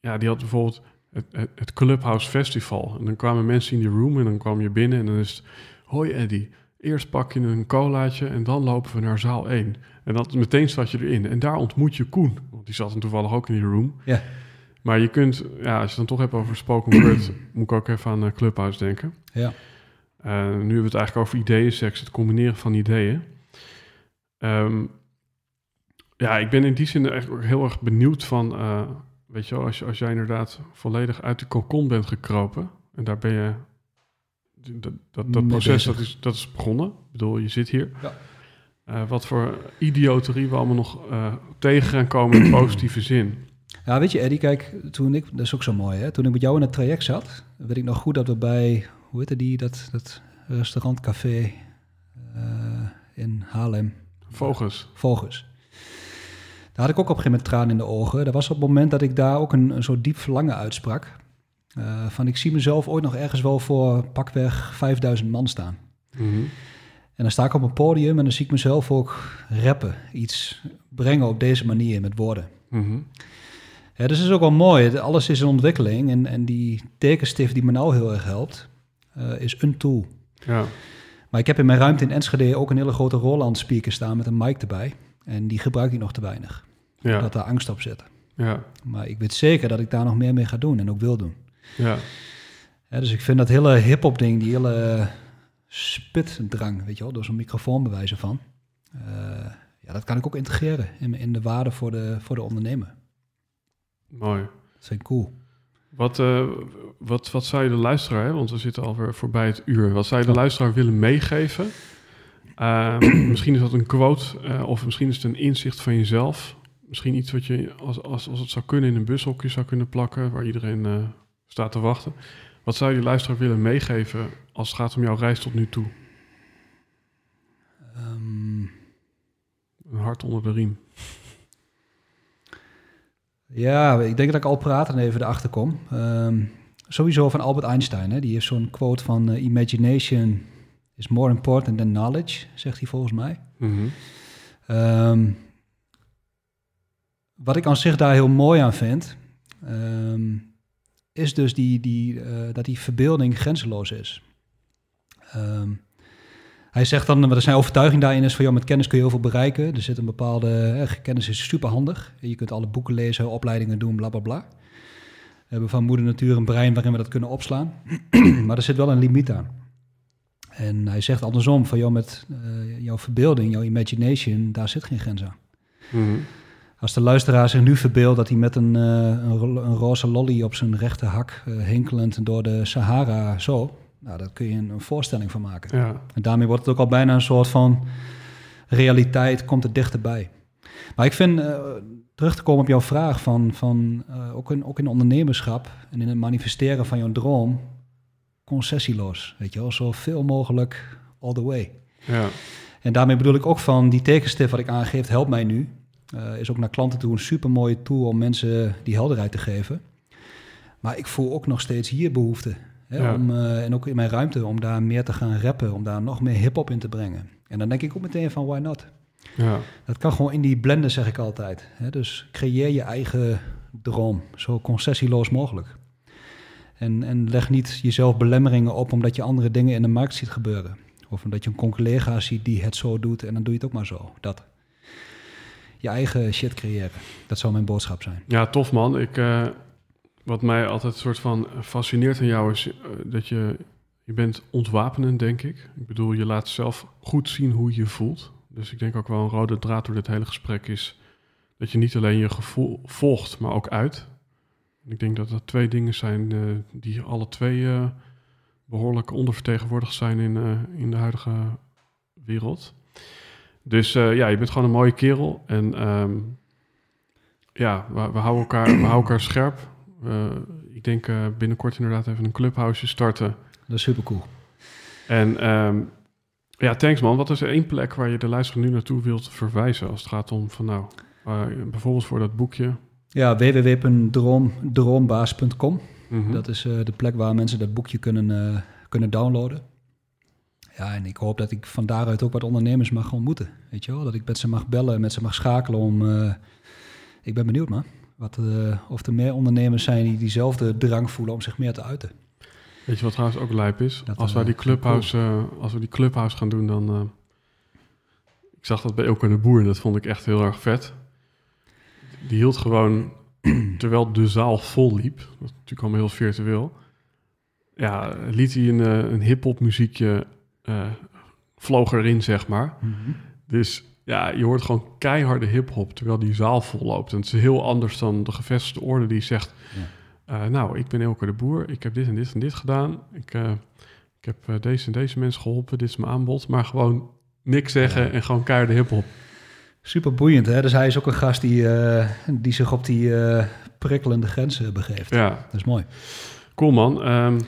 ja, die had bijvoorbeeld het, het, het Clubhouse Festival. En dan kwamen mensen in die room en dan kwam je binnen en dan is het... Hoi Eddie, eerst pak je een colaatje en dan lopen we naar zaal 1. En dat meteen zat je erin. En daar ontmoet je Koen. Want die zat dan toevallig ook in die room. Ja. Maar je kunt, ja, als je het dan toch hebt over spoken word, moet ik ook even aan eh, Clubhouse denken. Ja. Eh, nu hebben we het eigenlijk over ideeën, seks, het combineren van ideeën. Ehm, ja, ik ben in die zin echt ook heel erg benieuwd van, eh, weet je wel, als, je, als jij inderdaad volledig uit de cocon bent gekropen en daar ben je, dat, dat, dat proces dat is, dat is begonnen. Ik bedoel, je zit hier. Ja. Eh, wat voor idioterie we allemaal nog eh, tegen gaan komen in positieve zin. Ja, weet je, Eddie, kijk, toen ik, dat is ook zo mooi, hè? Toen ik met jou in het traject zat, weet ik nog goed dat we bij, hoe heette die, dat, dat restaurant, café eh, in Haarlem, Vogels. Vogels. Daar had ik ook op een gegeven moment tranen in de ogen. Dat was op het moment dat ik daar ook een, een soort diep verlangen uitsprak. Eh, van ik zie mezelf ooit nog ergens wel voor pakweg 5000 man staan. Mhm. En dan sta ik op een podium en dan zie ik mezelf ook rappen. Iets brengen op deze manier met woorden. Ja, dus dat is ook wel mooi. Alles is een ontwikkeling. En, en die tekenstift die me nou heel erg helpt, eh, is een tool. Ja. Maar ik heb in mijn ruimte in Enschede ook een hele grote Roland speaker staan met een mic erbij. En die gebruik ik nog te weinig. Ja. Dat daar angst op zit. Ja. Maar ik weet zeker dat ik daar nog meer mee ga doen en ook wil doen. Ja. Ja, dus ik vind dat hele hip-hop ding, die hele spitdrang, weet je wel, door zo'n microfoon bewijzen van. eh, ja, dat kan ik ook integreren in, in de waarde voor de, voor de ondernemer. Mooi. Dat vind ik cool. Wat, eh, wat, wat zou je de luisteraar, hè, want we zitten alweer voorbij het uur, wat zou je de luisteraar willen meegeven? Eh, misschien is dat een quote eh, of misschien is het een inzicht van jezelf. Misschien iets wat je, als, als, als het zou kunnen, in een bushokje zou kunnen plakken waar iedereen staat te wachten. Wat zou je luisteraar willen meegeven als het gaat om jouw reis tot nu toe? Ehm, Een hart onder de riem. ja, ik denk dat ik al praten even erachter kom. Ehm, sowieso van Albert Einstein, hè? die heeft zo'n quote van eh, imagination is more important than knowledge, zegt hij volgens mij. Mhm. Ehm, wat ik aan zich daar heel mooi aan vind, is dus die, die, eh, dat die verbeelding grenzeloos is. Ehm, hij zegt dan, wat zijn overtuiging daarin is van, ja, met kennis kun je heel veel bereiken. Er zit een bepaalde, eh, kennis is superhandig. Je kunt alle boeken lezen, opleidingen doen, bla bla bla. We hebben van moeder natuur een brein waarin we dat kunnen opslaan. maar er zit wel een limiet aan. En hij zegt andersom van, joh, met eh, jouw verbeelding, jouw imagination, daar zit geen grens aan. Mhm. Als de luisteraar zich nu verbeeldt dat hij met een, eh, een, een roze lolly op zijn rechte hak eh, hinkelend door de Sahara zo, nou, daar kun je een, een voorstelling van maken. Ja, En daarmee wordt het ook al bijna een soort van realiteit, komt er dichterbij. Maar ik vind, eh, terug te komen op jouw vraag, van, van, ook, in, ook in ondernemerschap en in het manifesteren van jouw droom, concessieloos, weet je wel, zoveel mogelijk all the way. ja, En daarmee bedoel ik ook van die tekenstip wat ik aangeef, helpt mij nu. Eh, is ook naar klanten toe een super mooie tool om mensen die helderheid te geven. Maar ik voel ook nog steeds hier behoefte. Hè, Ja. om, eh, en ook in mijn ruimte om daar meer te gaan rappen, om daar nog meer hip-hop in te brengen. En dan denk ik ook meteen van why not? ja. Dat kan gewoon in die blenden, zeg ik altijd. Hè? Dus creëer je eigen droom, zo concessieloos mogelijk. En, en leg niet jezelf belemmeringen op omdat je andere dingen in de markt ziet gebeuren. Of omdat je een collega ziet die het zo doet en dan doe je het ook maar zo. Dat. Je eigen shit creëren. Dat zou mijn boodschap zijn. Ja, tof man. Ik, eh, wat mij altijd soort van fascineert aan jou is eh, dat je, je bent ontwapenend, denk ik. Ik bedoel, je laat zelf goed zien hoe je voelt. Dus ik denk ook wel een rode draad door dit hele gesprek is dat je niet alleen je gevoel volgt, maar ook uit. Ik denk dat dat twee dingen zijn eh, die alle twee eh, behoorlijk ondervertegenwoordigd zijn in, in de huidige wereld. Dus eh, ja, je bent gewoon een mooie kerel. En ehm, ja, we, we houden elkaar, we houden elkaar scherp. Eh, ik denk eh, binnenkort inderdaad even een clubhouse starten. Dat is super cool. En ehm, ja, thanks man. Wat is er één plek waar je de luisteraar nu naartoe wilt verwijzen als het gaat om van nou, bijvoorbeeld voor dat boekje. Ja, www.droombaas.com. Mhm. Dat is de plek waar mensen dat boekje kunnen, kunnen downloaden. Ja, en ik hoop dat ik van daaruit ook wat ondernemers mag ontmoeten. Weet je wel? Dat ik met ze mag bellen, met ze mag schakelen om... eh, ik ben benieuwd, man. Wat, eh, of er meer ondernemers zijn die diezelfde drang voelen om zich meer te uiten. Weet je wat trouwens ook lijp is? Dat, als, eh, wij die clubhouse, eh, als we die clubhouse gaan doen, dan... eh, ik zag dat bij Elke de Boer en dat vond ik echt heel erg vet. Die hield gewoon, terwijl de zaal vol liep, dat is natuurlijk allemaal heel virtueel, ja, liet hij een, eh, een hip-hop muziekje, eh, vloog erin, zeg maar. Dus ja, je hoort gewoon keiharde hip-hop terwijl die zaal vol loopt. En het is heel anders dan de gevestigde orde die zegt: eh, Nou, ik ben Elke de Boer, ik heb dit en dit en dit gedaan. Ik, eh, ik heb deze en deze mensen geholpen, dit is mijn aanbod. Maar gewoon niks zeggen Ja. en gewoon keiharde hip-hop. Super boeiend, hè? Dus hij is ook een gast die, die zich op die prikkelende grenzen begeeft. Ja, Dat is mooi. cool man. Ehm,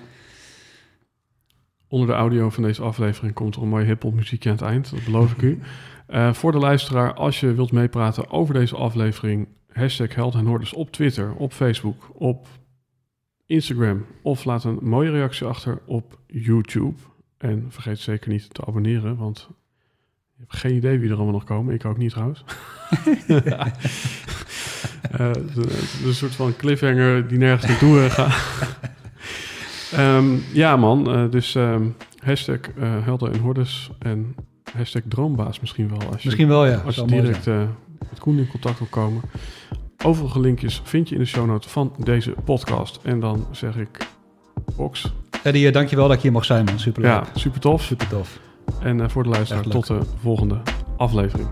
onder de audio van deze aflevering komt er een mooi hip-hop muziekje aan het eind, dat beloof ik u. Eh, voor de luisteraar, als je wilt meepraten over deze aflevering, hashtag Held en Hordes op Twitter, op Facebook, op Instagram of laat een mooie reactie achter op YouTube. En vergeet zeker niet te abonneren, want je hebt geen idee wie er allemaal nog komen. Ik ook niet trouwens. Eh, een soort van cliffhanger die nergens naartoe eh, gaat. Ehm, ja man, eh, dus ehm, hashtag eh, Helden en Hordes en hashtag Droombaas misschien wel. Als je, Misschien wel, ja. als je direct eh, met Koen in contact wil komen. Overige linkjes vind je in de show notes van deze podcast. En dan zeg ik Box. Eddie, dankjewel dat ik hier mag zijn, man. Super leuk. Ja, super tof. Super tof. En voor de luisteraar tot de volgende aflevering.